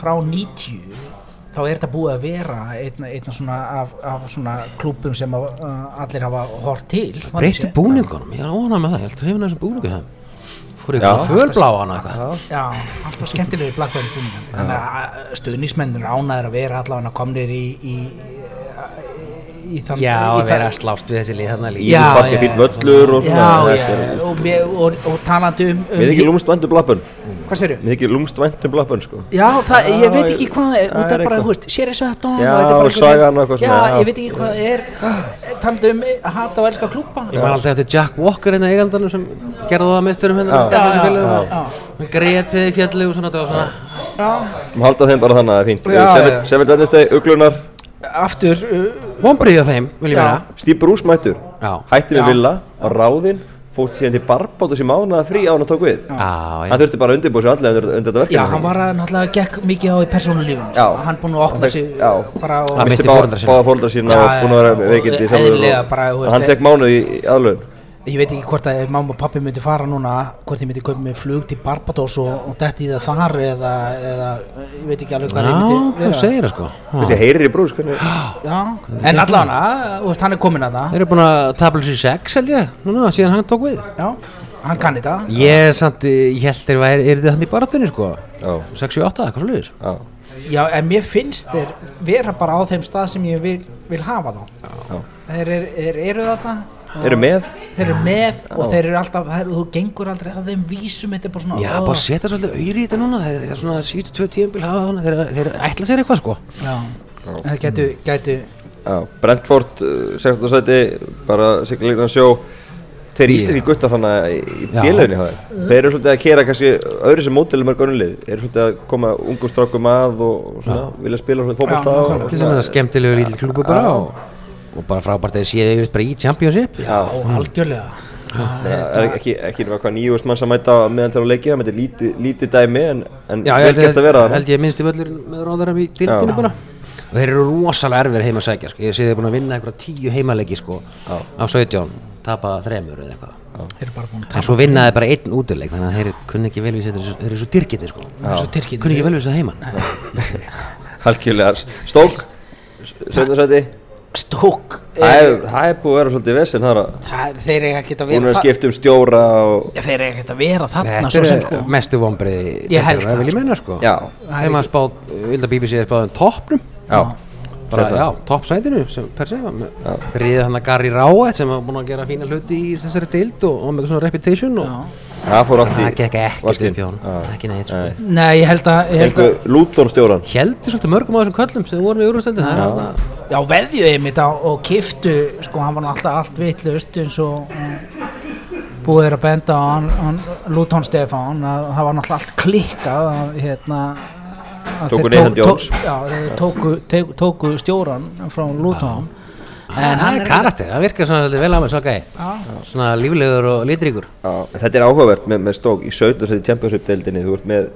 frá 90 þá er þetta búið að vera einna, einna svona af, af svona klúbum sem að, uh, allir hafa hort til. Breyttu búningunum, ég er ónað með það, ég held að hrifna þessum búningu það fór ykkur fölblá hana eitthvað. Já, alltaf skemmtilegi blackbæri búningan þannig að stuðnismennir ánæður að vera allavega komnir í í, í, í þann Já, í að það- vera að slást við þessi lið líka. Já, já, já. völlur og svona Já, þetta já, er- og, og, og talandi um, um Mér þykir lúmst vænt um Blappun Hvað séru? Mér þykir lúmst vænt um Blappun sko. Já, það, ég veit ekki hvað það er, er bara, þú veist, sér þessu þetta Já, og sagan og eitthvað svona, já. ég veit ekki hvað það er, talandi um að hata og elska klúpa Ég man alltaf eftir Jack Walker hérna eigandanum sem gerði það að meisturum hérna greti í fjallu og svona þetta var svona Já, Má halda þeim bara þannig að það er fínt Aftur uh, Vombrið á þeim, Steve Bruce mættur. Já. Hætti við. Villa á ráðinn Fórt síðan til Barbátu sem mánaða frí á hann að tók við. Já, já. Hann þurfti bara að undirbúið sér allega undir, undir þetta verkefni. Já, hann var að náttúrulega gekk mikið á í persónulífun Já. Hann búinn að opna sig og Hann Misti bá- fóldra sína. og búin að vera og og- þú og veist, Hann e- fekk mánuð í í aðlögun Ég veit ekki hvort að mamma og pappi myndi fara núna hvort ég myndi kaupa mig flug til Barbados og, og detti í það þar eða, eða ég veit ekki alveg hvað ég myndi vera. segir það sko. Þessi heyrir í Bruce hvernig Já, en allavega, hann er komin að það. Þeir eru búin að tabla sér sex held ég Núna, síðan hann tók við. Já, hann kann þetta. Ég er samt, ég held þeir væri, er þið hann í baratunni sko? Já, 68, eitthvað sluðis já, Já, en mér finnst þeir vera bara á þeim stað sem ég vil, vil hafa þá. Já. Þeir, er, eru þarna Eru með. Þeir eru með og þeir eru alltaf, þeir, þú gengur aldrei að þeim vísum, þetta er bara svona Já, ó, bara setja svolítið auðri í þetta núna Þeir þeir svona síðustu tvö tíumbil hafa hana Þeir, þeir ætla sér eitthvað sko. Já, það gætu, gætu Já, Brentford, uh, 16. seti bara siglingan sjó. Þeir Já. íslenski guttar þannig í, í Já. hafa þeir eru svolítið að kera kannski öðru sem mótileg mörg önnulið Þeir eru svolítið að koma ungum strákum að og, svona, vilja spila svona fótbolta Já, og- bara frábært að þeir séu yfir bara í championship. Já, algjörlega. Það er ekki, ekki nema hvað nýjúst manns að mæta meðan þeirra leikja, þetta er lítið, lítið dæmi en, en Já, vel ég gert að vera það held ég minnst í völlur með ráðarum í dildinu Já. bara. Og þeir eru rosalega erfir heima að sækja sko. ég sé þeir búin að vinna einhverja tíu heimaleiki sko, Já. á 17 tapa þremur eða eitthvað. Þeir eru bara búin að en svo vinnaði bara einn útileik þannig að þeir kunni ekki vel við sér þeir eru svo dyrkiti sko. kunni ekki vel við sér heiman. Halkjulega, Stók, 17. seti Stók Það er, það er búið að vera svolítið vesen þar að það, þeir eiga ekki að Hún er vera að skipta um stjóra og Já, þeir eiga ekki að vera þarna Þetta svo sem er sko mestu vombriði Ég held það, sko. Já, Þeim að spáð, vilda BBC er spáð um toppnum. Já, bara, já, toppsætinu sem per se. Riðið hann að Gary Rowett sem var búin að gera fína hluti í þessari dild og, og með svona reputation og það fór allt í það gekk ekkert upp hjá hann ekki neitt sko. Nei. Ég held að, Lúton stjóran heldur svolítið mörgum á þessum köllum sem voru í er Já. þarna Já, veðju einmitt á og kiftu sko, hann var alltaf allt vitlaust eins og um, búið að benda á hann, hann Luton Stefán að það var náttúrulega allt klikkað að hérna Tóku Nathan Jones. tóku, tóku, tóku stjóran frá Luton. En það er karakter, það virkar svona vel á mig svo gæi. Svona líflegur og litríkur þetta er áhugavert með, með stók í 17. seti Championship-deildinni þú ert með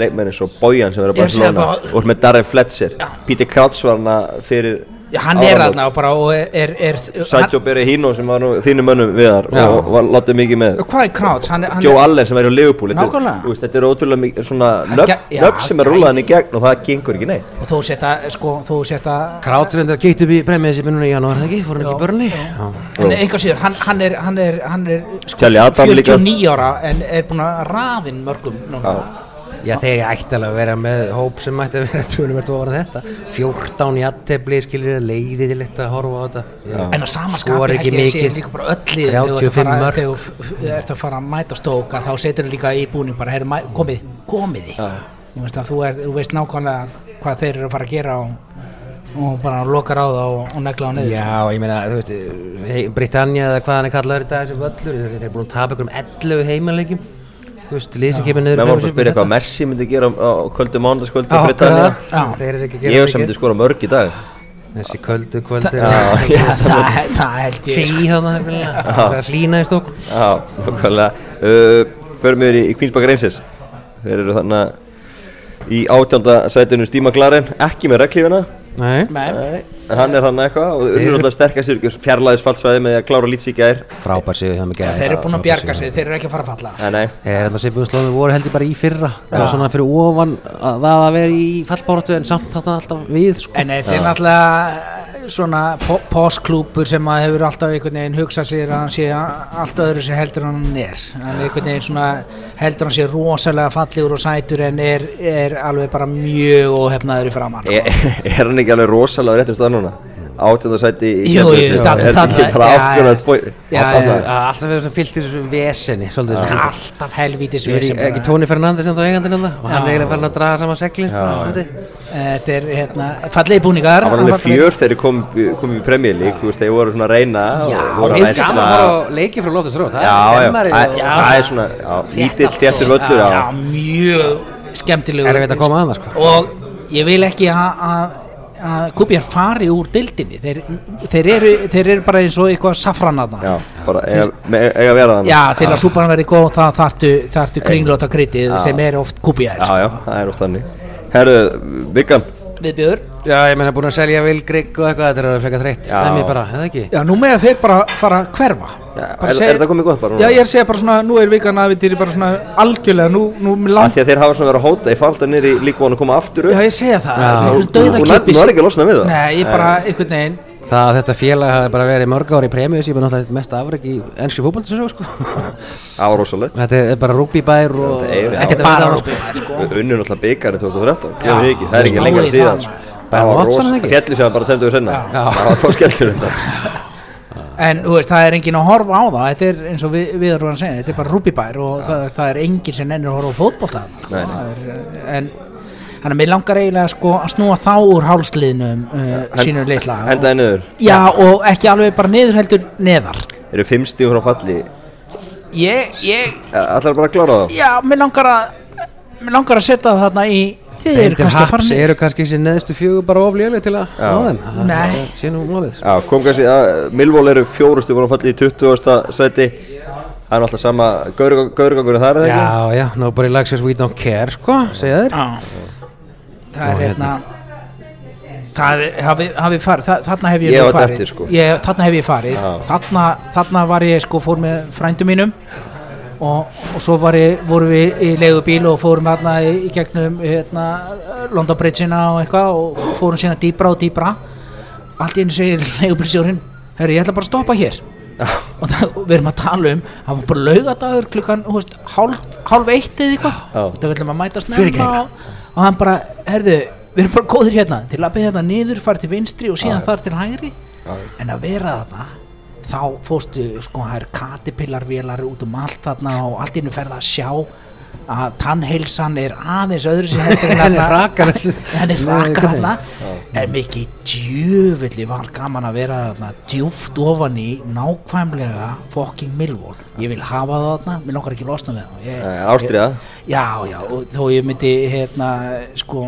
leikmennin svo Bojan sem verður sé Barcelona. bara- þú ert með Darren Fletcher. Peter Crouch var hana fyrir hann er þarna og bara og er, er, er Sætjó Beri Hino sem var nú þínum mönnum viðar Já. og var látið mikið með Hvað er Krauts? Hann, er- hann Joe er, Allen sem er á Liverpool þetta er- Nákvæmlega. þú veist, þetta er ótrúlega mikið svona Hann nöfn ge- já, nöfn sem er hann rúlaðan í gegn og það gengur ekki neitt og þú setja sko, þú setja Krautsrindar kíkt upp í premjþessi núna í janúar, það ekki? Fór hann ekki í börni? en einhver síður, hann, hann er, hann er, hann er sko, Charlie Adam líka. 49 ára en er búin að raðin mörgum núna. Já, þeir ætti alveg að vera með hóp sem ætti að vera tvunum er tóra þetta. 14 jattefli, skilir leiði til þetta að horfa á þetta. Já. en að sama Skora skapi ekki held ég að sé líka bara öll liðin þegar þú ert að 35 fara- mörk. þegar þú ert að fara að mæta stóka þá setur þú líka í búning bara heyrðu, mæ- komið, komið þú veist, að þú, er, þú veist nákvæmlega hvað þeir eru að fara að gera og, og bara lokar á það og, og negla á niður. Já, ég meina, þú veist, hey, Britannia eða hvað hann er kallaður í dag þessi völlur, þeir þeir eru búin að tapa ykkur um 11 heimaleikjum þú veist, lið sem kemur niður menn voru að spyrja hvað Messi myndi gera á kvöldu eru ekki að ég gera hef sem myndi skora mörg í dag. Þessi köldu kvöldi Já, *laughs* það, held ég sko. Það að hlýna í nokkvæmlega uh, förum við í, í Queens Park Rangers. Þeir eru þannig í átjánda sætinu Stíma Glaren ekki með reglífina Nei, en hann er hann eitthvað og þeir alltaf sterkast fjarlæðis fallsvæði með að klára lítið í gær. Frábær sig það mikið þeir eru búin að bjarga sig, þeir eru ekki að fara að falla. Nei, nei, Þeir eru enda svipuðum slóðum voru heldur bara í fyrra. Það var svona fyrir ofan að það að vera í fallbáratu en samt þarna alltaf við sko. En þetta er náttúrulega svona postklúpur sem að hefur alltaf einhvern veginn hugsað sér að hann sé allt öðru sem heldur en hann er er einhvern veginn svona heldur hann sé rosalega fallegur og sætur en er, er alveg bara mjög óhefnaður í framann er, *laughs* er hann ekki alveg rosalega á réttum stað núna? Í Jú, jú, þarna- er bara Já, Alltaf verið svona fyllt í þessu veseni svona. alltaf helvítis veit ekki, Tóni Fernandes en þá það og hann er eiginlega farin að draga saman seglin þetta er hérna fallegi búningar. Það var alveg fjör þegar þeir kom, kom í League, þú veist, þeir voru svona að reyna Mér að finnst gaman að fara á leiki frá Loftus Róð Það er það það svona, já, lítill, þéttur völlur, mjög að að það sko. og ég vil ekki að að- Kubjar fari úr dildinni þeir, þeir, eru, þeir eru bara eins og eitthvað safranarna Já, bara eiga, vera þannig. Já, til að súpan verði góð það þartu, þartu kringlóta kryttið Já. sem er oft Kubjar Já, já, það er oft þannig. Herru, Viggan, Viðbjör Já, ég meina búin að selja Vilgrygg og eitthvað Þetta er að freka þreytt Já. Stemmi bara, eða ekki? Já, nú með þeir bara fara að hverfa Já, er- segja- er þetta komið gott bara núna? Já, ég er að segja bara svona, nú er vikan aðvitýri bara svona algjörlega, nú, nú með af langt því að þeir hafa svona verið að hóta, ég falla niður í líkvon að koma aftur upp. Já, ég segja það, Já. það er dauða og nú er ekki að losna við það. Nei, ég bara, einhvern veginn Það að þetta félag hafi bara verið mörg ári í premjus Ég er náttúrulega mest afreg í ennski fótboltasögu sko. Það var rosalegt. Þetta er bara rúgbíbær og er- ekkert bara rúgbíbær, sko. Við unnum alltaf byggarinn 2013, Já. ég veit ekki, það er ekki það, síðan. sko. Það var Watson, rosa, ekki? fjalli sem bara tendur við senna. Það var þá skellur þetta. *laughs* En þú veist, það er enginn að horfa á það Þetta er eins og við, við erum að segja Þetta er bara rúbibær og það, það er enginn sem nennir að horfa á fótbolta Þannig að mér langar eiginlega sko að snúa þá úr hálsliðnum uh, sínum litla Hendaði niður. Já og ekki alveg bara niður heldur neðar Eru fimm stífur á falli. Ég, ég, Allar bara að klára það. já, mér langar að Mér langar að setja það þarna í Þið eru kannski að fara niður eru kannski sér neðstu fjögur bara ofléleg til að Já. ná þeim Það- Nei. það sé nú málið Já, kom kannski að Milvól eru fjóru stífur á falli í 20. sæti. Það er alltaf sama gaurgangur þar, eða ekki? Já, já, nobody likes us, we don't care, sko, segja þeir Já Það er hérna. Það hafi, hafi farið, þa- þarna hef ég, Ég farið. eftir, sko. ég, Þarna hef ég farið. Þarna, þarna var ég sko fór með frændu mínum og, og svo var ég, vorum við í leigubíl og fórum þarna í, gegnum hérna, London Bridge-ina og eitthvað og fórum síðan dýbra og dýbra allt í einu segir leigubílstjórin herri, ég ætla bara að stoppa hér. Og, það, við erum að tala um það var bara laugadagur klukkan hálf, hálf eitt eða eitthvað. Þetta viljum að mæta snemma og, og hann bara, herðu, við erum bara góðir hérna. Til að beða hérna niður, fara til vinstri og síðan þar til hægri. En að vera þarna þá fóstu, sko, það er katipillarvélar út um allt þarna og allt innu ferða að sjá að tannheilsan er aðeins öðru sem heldur en *laughs* þarna. henni Nei, hrakar hvernig? þarna. En mikið djöfulli var gaman að vera þarna djúft ofan í nákvæmlega fucking Millwall ég vil hafa það þarna, mér langar ekki losna við það. Ég, Eh, Ástriða Já, já, og þó ég myndi hérna, sko,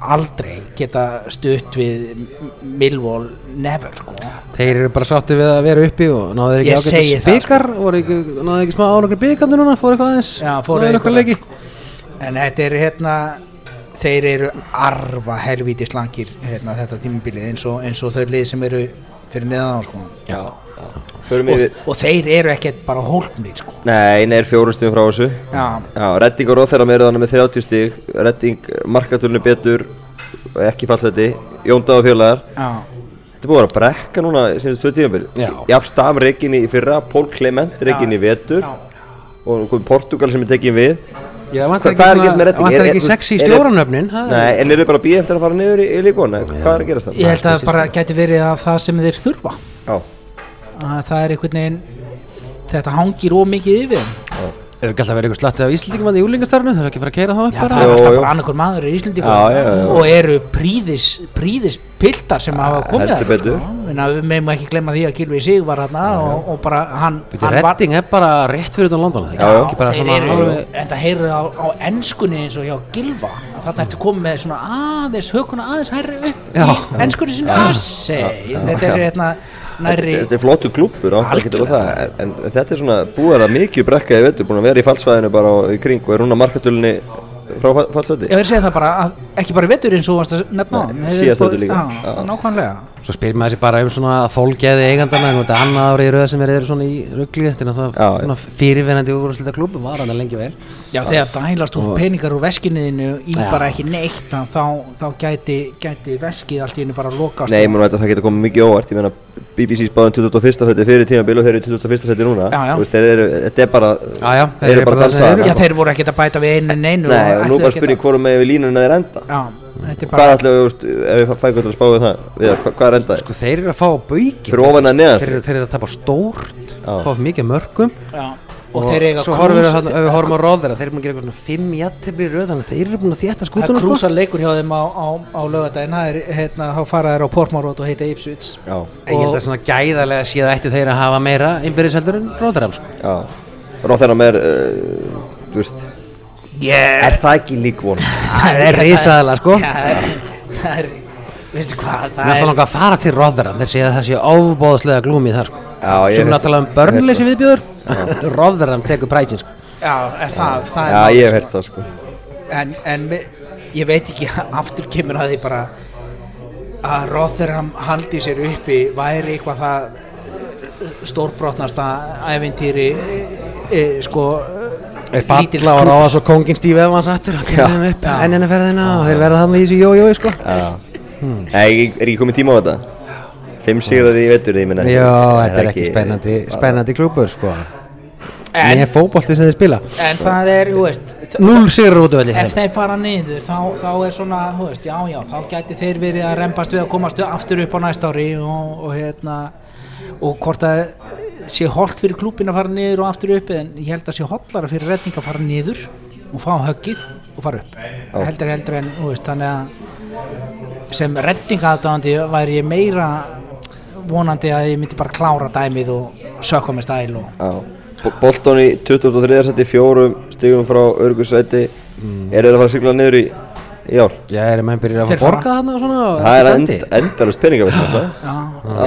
aldrei geta stutt við Millwall never, sko. Þeir eru bara sátti við að vera uppi og náðu ekki Ég það, byggar voru ekki, náðu ekki smá ánokkur byggarnir núna fóru eitthvað aðeins Já, fóru náðu eitthvað. leiki. En þetta er hérna þeir eru arfa helvíti slangir hérna, þetta tímabilið eins og, eins og þau lið sem eru fyrir neðan á sko. Já, já og, og þeir eru ekkert bara hólpnir sko. Nei, nei, er fjórum stíðum frá þessu. Já, Já, Redding og Róþeram eru þannig með 30 stíg Redding markatölunni betur ekki fallseti. Jóndáð og fjölaðar já, Þetta búið að vera brekka núna síðan tvö tímabil. Já. Jafn Stam reikin í fyrra, Pól Clement reikin í vetur. Já. og Portugal sem er tekin við. Já, Hva- vantar hvað er að ekki, gerast með Redding? vantar ekki er- sexy er- stjóranöfnin það er- Nei, en eru bara að býja eftir að fara niður í, í líkona? Hvað er að gerast það? Ég held að bara geti verið að það sem þeir þurfa. Já, að það er einhvern veginn þetta hangir ómikið yfir þeim. Hefur ekki alltaf verið eitthvað slatti af Íslandingum að í úlingastarfinu, það er ekki að fara að keira þá upp Já, bara það er alltaf bara annarkur maður í já. og eru príðis, príðis piltar sem hafa komið betur. Minna, við meðum ekki glemma því að Gilvi Sig var hérna og, og bara hann, hann var Redding er bara rétt fyrir utan London það það heyrður á, á ennskunni eins og hjá Gilva að þarna ertu komið með svona aðeins hökuna aðeins hærri upp Já. í ennskunni sinni. Assi, þetta er hérna nærri Þetta er flottu það. En, þetta er svona búið að mikið brekka í vetur búin að vera í fallsvæðinu bara í kring og er núna markatölunni frá fa- fallseti Ég verði að segja það bara að ekki bara í vetur eins og þú varst að nefna síðasta vetur líka. Já, Já. nákvæmlega Svo spyr maður sér bara um svona þólgeði eigandana en þetta er annað árið í röða sem er eru svona í ruggli þetta er Já, já. náttúrulega fyrirvenandi úrvarslita klub var hann lengi vel Já, þegar dælast úr peningar úr veskinniðinu í Já. bara ekki neitt að þá, þá gæti, gæti veskið allt í hennu bara lokast Nei, mér veit að það getur komið mikið óvart ég meina BBC spáðum 21. seti fyrir tímabil og þeir eru í 21. seti núna Já, já. Veist, þeir eru, þetta er bara Já, já, þeir eru bara að það dansa sem þarna. Já, þeir voru ekkert að bæta við einu neinu Nei, og nú bara spurning hvorum með við línuna þeir enda Já, Hvað bara ætlaðu, þú veist, ef við fækum til að spáðu það við, hvað, hvað er endaði? Sko þeir eru að fá bauki Fyrir ofan að neðast? þeir, eru- þeir eru að tapa stórt fá mikið mörgum já, Og þeir eiga svo horfum við krús að ef við horfum á róðara þeir eru búin að gera eitthvað svona fimm jættefli í röð þannig að þeir eru búin að þétta Það er skútuna sko. krúsar leikur hjá þeim á, á, á lögadaginn Það er, hérna, þá fara þeir á Portmarót og heita En ég held að svona gæðarlega séð ættu þeir að hafa meira innbyrðisheldur en róðara sko. þeirra með, uh, þú veist Yeah Er það ekki lík von? Það er risaðalega sko Já, það er, það er, veistu hvað, það er það er langa að fara til róðara þeir segja að það sé ofbóðslega glúmið þar sko. Já, ég sem tala um börnleysi viðbjöður *laughs* róðara tekur prætin sko. Já, er það, það er Já, ég hef sko. heyrt það sko en, en ég veit ekki *laughs* aftur kemur að því bara að Rotherham haldi sér uppi væri eitthvað það stórbrotnasta ævintýri e, e, sko er lítill falla og ráða svo kóngin Steve Evans aftur og kemur þeim upp ennina ferðina og þeir verða þannig í þessu jójói sko. Já. Nei, er ekki komið tíma á þetta? Fimm sigraði í vetur, ég minna Já, þetta er ekki spennandi, spennandi klúbur sko. en, Með fótbolti sem þeir spila. En það er, þú veist Núl sigur út af velli ef þeir fara niður þá, þá er svona, þú veist, já já þá gæti þeir verið að rempast við að komast aftur upp á næsta ári og, og hérna og hvort að sé holdt fyrir klúbin að fara niður og aftur upp en ég held að sé holdlara fyrir redding að fara niður og fá höggið og fara upp heldur heldur en, veist, þannig að sem redding aðdáðandi væri ég meira vonandi að ég myndi bara klára dæmið og sökka með stæl og Bolton í 2003. seti, fjórum stigum frá örgursæti Mm. Er þeir að fara að sigla niður í, í ár? Já, erum menn byrjað að fara. borga þarna og svona? Og Það er end, endalust peningaveist það.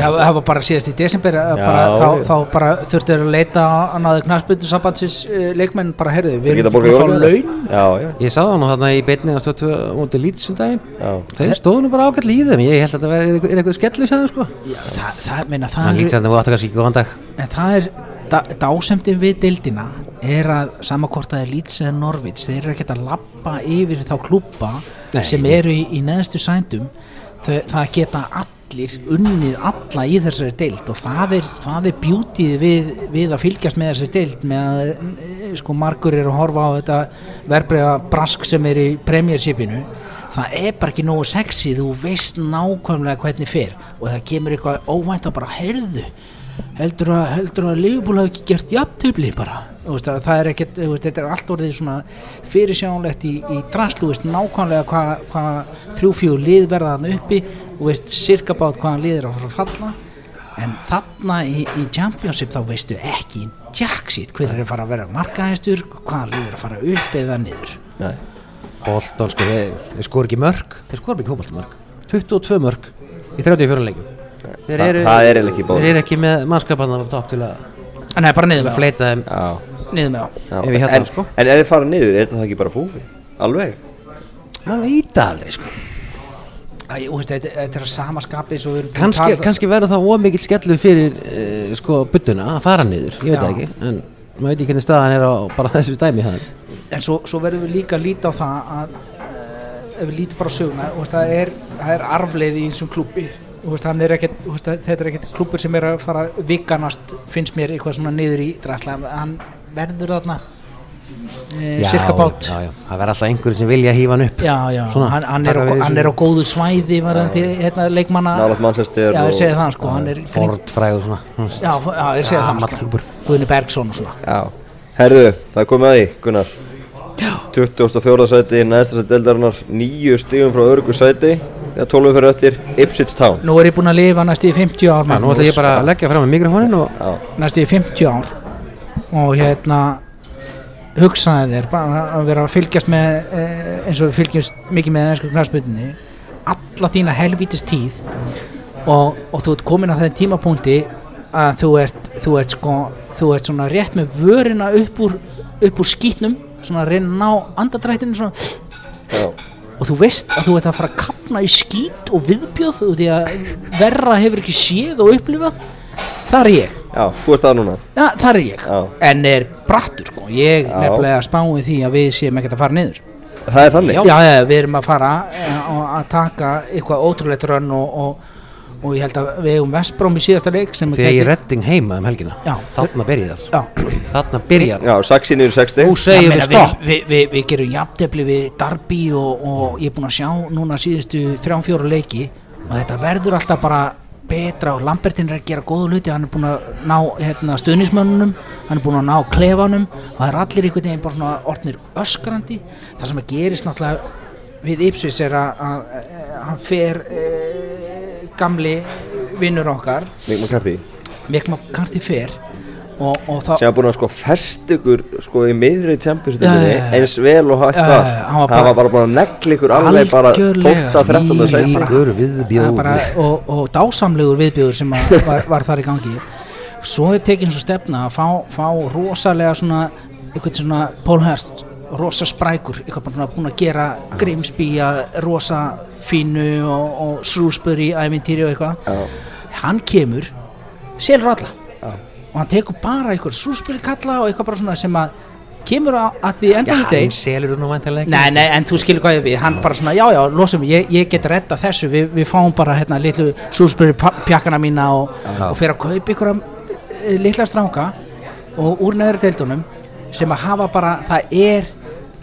Það var bara síðast í desember að Já, bara, þá, þá bara þurftu að leita að náðu knarspyttu sambandsins uh, leikmenn bara herðu, við erum búin að fá laun. Já, já, Ég sá það nú þarna í beinni að stötu mútið lítið sem daginn. Já. Þeir stóðu nú bara ágætt líðum, ég held að þetta verði er eitthvað skellu sem sko. Já, það, það, Það það, er, það að dag. En það er dásemdin við deildina er að samakvort að það er Leeds eða Norvits þeir eru ekkert að lappa yfir þá klúpa Nei. sem eru í, í neðstu sændum þau, það geta allir unnið alla í þessari deild og það er, það er bjútið við, við að fylgjast með þessari deild með að eh, sko margur er að horfa á þetta verbreyða brask sem er í premjörshipinu það er bara ekki nógu sexy þú veist nákvæmlega hvernig fer og það kemur eitthvað óvænt að bara heyrðu heldur að, heldur að Liverpool hafi ekki gert jafntöfli bara? Veist, að það er ekkert, þetta er allt orðið svona fyrirsjánlegt í, í draslu, veist, nákvæmlega hvað hva þrjú-fjú lið verða hann uppi. Og veist, cirka bát hvaðan lið er að fara að falla. En þarna í, í Championship þá veistu ekki jacksít hver er að fara að vera markaðistur hvaðan lið er að fara upp eða niður. Nei. Bolton sko, þeir, skor ekki mörg þeir skor ekki fótboltamörg 22 mörg í 34 leikjum Þeir Þa- það er ekki bóð. Þeir eru ekki með mannskapann af topp til að en það er bara niður með fleita þeim niður með á. Ef sko. en ef þið fara niður, er þetta það ekki bara búið? Alveg? maður veit það aldrei sko þetta, þetta er að sama skapi eins og við erum búin að kannski, tala- kannski verður það ómikið skellu fyrir uh, sko buttuna að fara niður ég veit Já. það ekki en maður veit ekki hvernig staðan er á bara þessu dæmi það en svo, svo verðum við líka að líta á það að uh, ef við lítum bara söguna það, er, það er arfleið í einsum klubbi veist, hann er ekkert, þú veist, þetta er ekkert klubbur sem er að fara vikanast finnst mér eitthvað svona niður í drasla hann verður þarna e, cirka bát já, já. það verður alltaf einhverjum sem vilja hífa hann upp já, já, Svona, hann, hann, er á, hann er á góðu svæði varðandi hérna, leikmanna Manchester já, og- ég segi það sko hann er kring, Ford fræðu svona já, já, ég segi það sko. Guðni Bergson og svona Já. Herðu, það komið að því, Gunnar. 24. sæti, næsta sæti deldarinnar, nýju stigum frá örgu sæti, þegar 12 fyrir eftir, Ipswich Town. nú er ég búinn að lifa næstu í 50 ár Já, nú ætla ég bara að leggja fram með mikrofónin og næstu í 50 ár. Og hérna hugsaði þér bara að vera að fylgjast með eh, eins og við fylgjast mikið með ennsku knarspöldinni alla þína helvítist tíð. Og, og þú ert komin á þeim tímapunkti að þú ert, þú ert sko þú ert svona rétt með vörina upp úr, upp úr skýtnum svona að reyna að ná andadrættinu svona og þú veist að þú ert að fara að kapna í skít og viðbjóð þú því að verra hefur ekki séð og upplifað þar er ég já, þú ert það núna. Já, þar er ég Já. En er brattur sko Ég Já. nefnilega spáði því að við séum ekkert að fara niður Það er þannig. Já, já, við erum að fara eh, og að taka eitthvað ótrúlegt rönn og, og, og ég held að við eigum Vestbróm í síðasta leik sem þegar ég er redding heima um helgina. Já. þarna byrjar Já, þarna byrjar Já, Saxi niður 60. Nú segir Ég við meina, stopp. við, við, við, gerum jafntefli við Darby og, og ég er búinn að sjá núna síðustu þrjám fjóra leiki og þetta verður alltaf bara betra og Lambertin er að gera góða hluti hann er búinn að ná hérna, stuðnismönnunum hann er búinn að ná klefanum og það er allir einhvern veginn bara svona orðnir öskrandi. Það sem að gerist náttúrulega við Ipsvis er að, að, að hann fer e, gamli vinnur okkar Mick McCarthy. Mick McCarthy fer og, og þá Sem var búin að sko fest ykkur sko í miðri já, já. eins vel og hægt já, hann var Það bara- var bara búin að negla ykkur alveg bara 12. Algjörlega. 13. Því sæti. líka. líkur Það er viðbjóð bara, og, og dásamlegur viðbjöður sem að var, var þar í gangi svo er tekin svo stefna að fá, fá rosalega svona eitthvað svona Paul Hurst rosa sprækur, eitthvað bara búin að gera Grimsby að rosa fínu og, og Shrewsbury ævintýri og eitthvað. Já. hann kemur, selur alla. Og hann tekur bara eitthvað Shrewsbury kalla og eitthvað bara svona sem að kemur að, að því Já, enda því hann selur nú vantilega ekki? Nei, nei, en þú skilur hvað ég við, hann bara svona, já, já, losum, ég, ég get redda þessu, við, við fáum bara hérna litlu Shrewsbury pjakkana mína og, Já. og fyrir að kaupa ykkur litla stráka og úr neður deildunum sem að hafa bara, það er,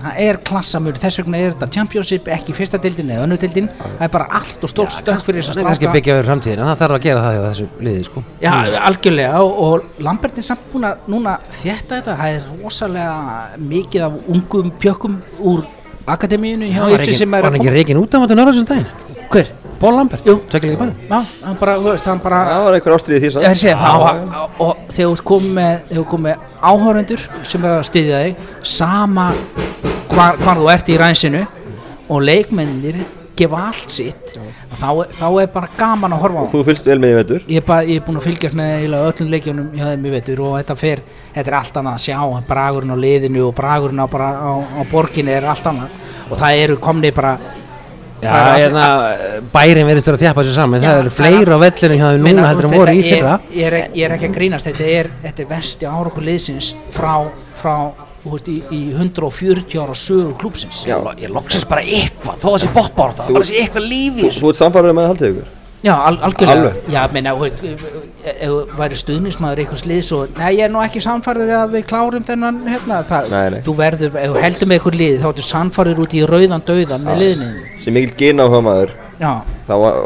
það er klassamur, þess vegna er þetta championship ekki fyrsta deildin eða önnu deildin, það er bara allt og stórt stökk fyrir þess það er kannski stráka. byggja verið framtíðina það þarf að gera það hjá þessu liði sko Já, algjörlega og, og Lambert er samt búin að núna þétta þetta, það er rosalega mikið af ungum pjökkum úr akademíinu hjá ekki, sem er var hann ekki reikin út af mættu norðarsson daginn Hver? Paul Lambert, Jú. tvekkja líka bæri Já, hann bara, þú veist, hann bara Það var einhver ástriði því Ég sé það og, þegar þú ert komið með, með áhórendur sem er að styðja þig sama hvar, hvar þú ert í rænsinu og leikmennir gefa allt sitt þá, þá er bara gaman að horfa á Og þú fylgst vel með í vetur. ég bara, ég er búinn að fylgjast með öllum leikjunum hjá þeim í vetur og þetta fer, þetta er allt annað að sjá bragurinn á liðinu og bragurinn á, bara, á, á borginni er allt annað. Og það eru komni bara bærin verðist vera að þjappa sér saman. Það eru það fleiri á vellinu hjá þeim Meina, núna heldur en voru í fyrra. er, ég, er, ekki- ég er ekki að grínast. Þetta er, þetta er vesti árakur liðsins frá, frá þú veist, í, í 140 ára sögu klúpsins Já. Ég loksins bara eitthvað, þó að þessi botbárta Þú- Það var þessi eitthvað lífi Þú, þú ert samfærið með að haldið ykkur. Já, al algjörlega Alveg? Já, meina, þú veist, ef ef þú væri stuðnismæður einhvers liðs og Nei, ég er nú ekki samfærir að við klárum þennan hérna, það, Nei, nei. Þú verður, ef þú heldur með einhver lið þá ertu samfærir út í rauðan dauðan með liðinu sem mikill gina á maður Já, þá var,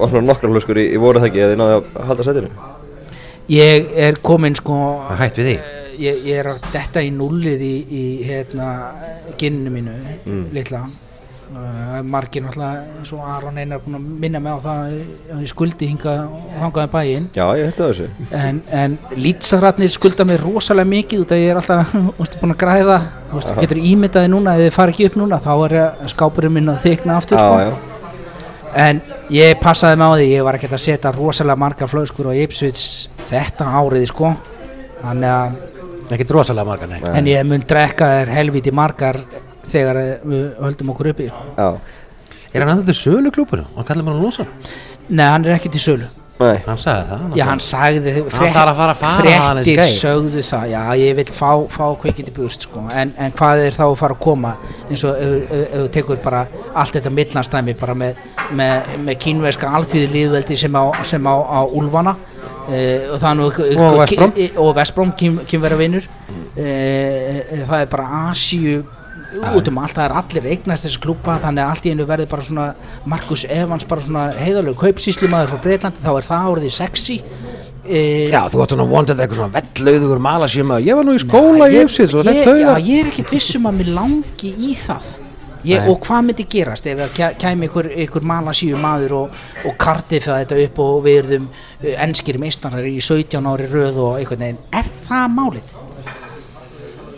var svona nokkra hluskur í, í voru það ekki að þið náðu að halda sætinu ég er komin sko Það er hætt við því. eh, ég, ég er að detta í nullið í, í hérna, ginninu mínu Mm. litla margir náttúrulega og Aron Einar búin að minna mig á það að ég skuldi hinga og þangaði bæinn. Já, ég hætti þessu. En, en lýtsarratnir skulda mér rosalega mikið út að ég er alltaf *laughs* ústu, búin að græða. Þú veist, getur ímyndaði núna ef þið fara ekki upp núna þá er ég- skápurinn minn að þykna aftur já, sko. já, en ég passaði mig á því ég var ekki að setja rosalega margar flöskur á Ipswich þetta árið sko. Þannig að Ekki drosalega margar, nei. en ég mun drekka þér helviti margar þegar við höldum okkur uppi sko. já, Er hann að þetta sölu klúpur? Hann kallar mér að losa. nei hann er ekki til sölu nei Hann sagði það. Já, hann sagði Hann þarf að fara að fara hann fréttir þessi gæi. sögðu það, já, ég vil fá, fá kveikindi búst, sko, en, en hvað er þá að fara að koma, eins og ef þú tekur bara allt þetta millanstæmi bara með, með, með kínverska alþýðu líðveldi sem á, sem á, á úlfana uh, og það er nú Og West Brom. og Vestbróm, kínverja vinnur uh, það er bara Asíu út um allt, það er allir eignast þessi klúpa þannig að allt í einu verður bara svona Markus Evans bara svona heiðalegu kaupsýslimaður frá Breitlandi, þá er það orðið sexy. Uh, Já, þú hann að vonda þetta eitthvað svona vellauðugur malasjum Ég var nú í skóla í Ipsins og þetta já, taugar. ég er ekkert vissum að mér langi í það. Ég, og hvað myndi gerast ef það kæ- kæmi ykkur, ykkur malasíu maður og, og kartið það þetta upp og við erum uh, enskir meistarar í 17 ári röð og einhvern veginn, er það málið?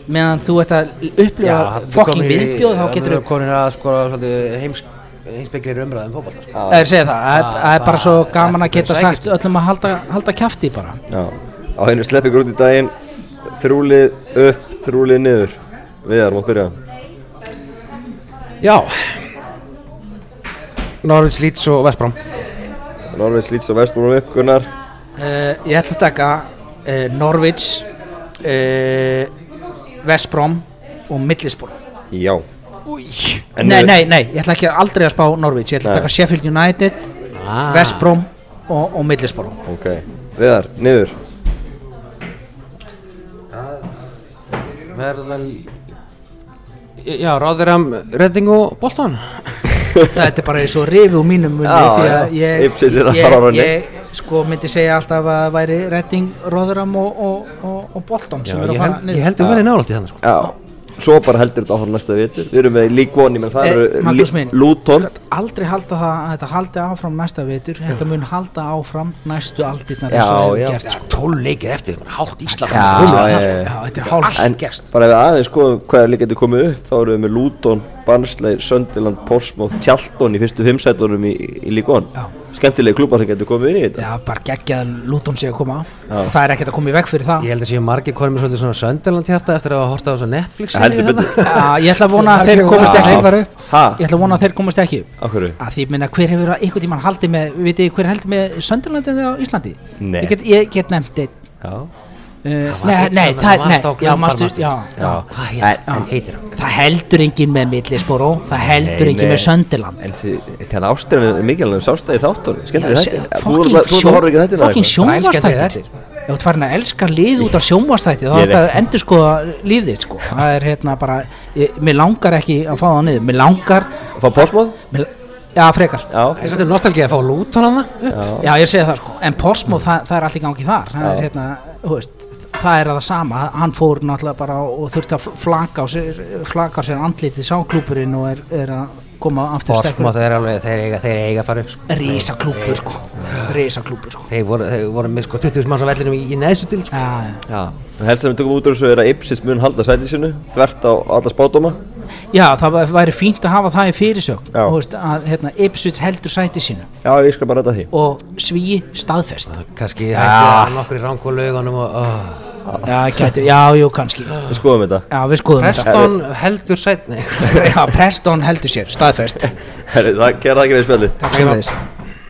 Meðan þú ert að upplifa fokking viðbjóð þá getur þú komin að sko svolítið heims, heimsbygglir umræðum fótbolta sko. Það er, segja það, það er- bara svo gaman að geta sagt öllum að halda, halda kjafti bara. Já, á henni slepp ykkur út í daginn þrúlið upp, þrúlið niður. Viðar, má byrja. Já. Norwich, Leeds og West Brom. Norveits, Leeds og Vestbúrum upp, Gunnar. Uh, Ég ætla að taka uh, Norwich uh, West Brom og Middlesbrough Já. Nei, nei, nei, ég ætla ekki aldrei að spá Norwich. Ég ætla að taka Sheffield United, ah. West Brom og, og Middlesbrough Ok, Viðar, niður. Verða Já, ráður hann Redding og Bolton. *laughs* Þetta er bara eins og rifi úr mínum munni Já, því já. að ég, ég, rönni. ég sko myndi segja alltaf að væri Redding, Rotherham og, og, og, og Bolton Já, sem eru að fara held, ég held að verði nálægt í þannig sko. Já, svo bara heldur þetta áhverjum næsta vitur Við erum með One, menn það Eh, eru Luton aldrei halda það að þetta haldi áfram næsta vetur þetta mun halda áfram næstu aldirnar Já, eins og hefur já. gerst sko. Tól leikir eftir, hálft Ísland Já, já, já, sko. já. já, þetta er hálf En gerst. bara ef við aðeins skoðum hvað er líka getur komið upp þá erum við með Luton, Barnsley, Sunderland, Portsmouth, Tjalton í fyrstu fimm sætunum í, í Já. Skemmtilegi klúpar sem getur komið inn í þetta. Já, bara geggjað Luton sé að koma. Já. það er ekkert að koma í veg fyrir það. Ég held að séu margir konum með svolítið svona Sönderland hjarta eftir að hafa horta á þessu Netflix ég ætla að vona að þeir komist ekki ég ætla að vona að þeir komist ekki upp. Akkurru? að því minna hver hefur einhvern tímann haldið með þið hver heldur með Íslandi Nei. ég ég nei, það, heitir, hann? það heldur enginn með Millisboró það heldur nei. með Sönderland. En því- þegar ástæðan er mikilvæg sástæði þáttur Það sjónvarsþættir ef þú ert farin að elska lið út á sjónvarsþætti þá Ég er þetta að endur skoða lífið sko. það er hérna bara ég, mér langar ekki að fá það niður. Mér langar Fá pásmáð? mér, já frekar. Það er svolítið nostalgið að fá Luton hann já. Ég segi það sko. En Portsmouth það, það er allt í gangi þar. Það er hérna þú veist það er að það sama, hann fór náttúrulega bara og þurfti að flaka á sér, flaka á sér andlitið sáklúpurinn og er, er að koma aftur Borsmáð þeir alveg, þeir eiga, þeir eiga að fara upp sko. Rísa klúpur sko Rísa klúpur sko Þeir voru, þeir voru með sko 20 manns á vellinum í, í neðstu til sko. Já, já. Já En helst sem við tökum út úr þessu er að Ipsis mun halda sætið sinu Þvert á alla spátdóma Já, það væri fínt að hafa það í fyrirsögn. Já. Veist, að hérna, Ipswich heldur sæti sínu. Já, ég skal bara ræta því. Og svíi staðfest. Kannski hætti að nokkur í rangu laugunum og oh. Já, gæti, já, jú, kannski. Já, Við skoðum þetta. Við skoðum Preston heldur sætni þetta *laughs* Já, Preston heldur sér, staðfest. Herri, það gerða ekki við spjallið. Takk sem þess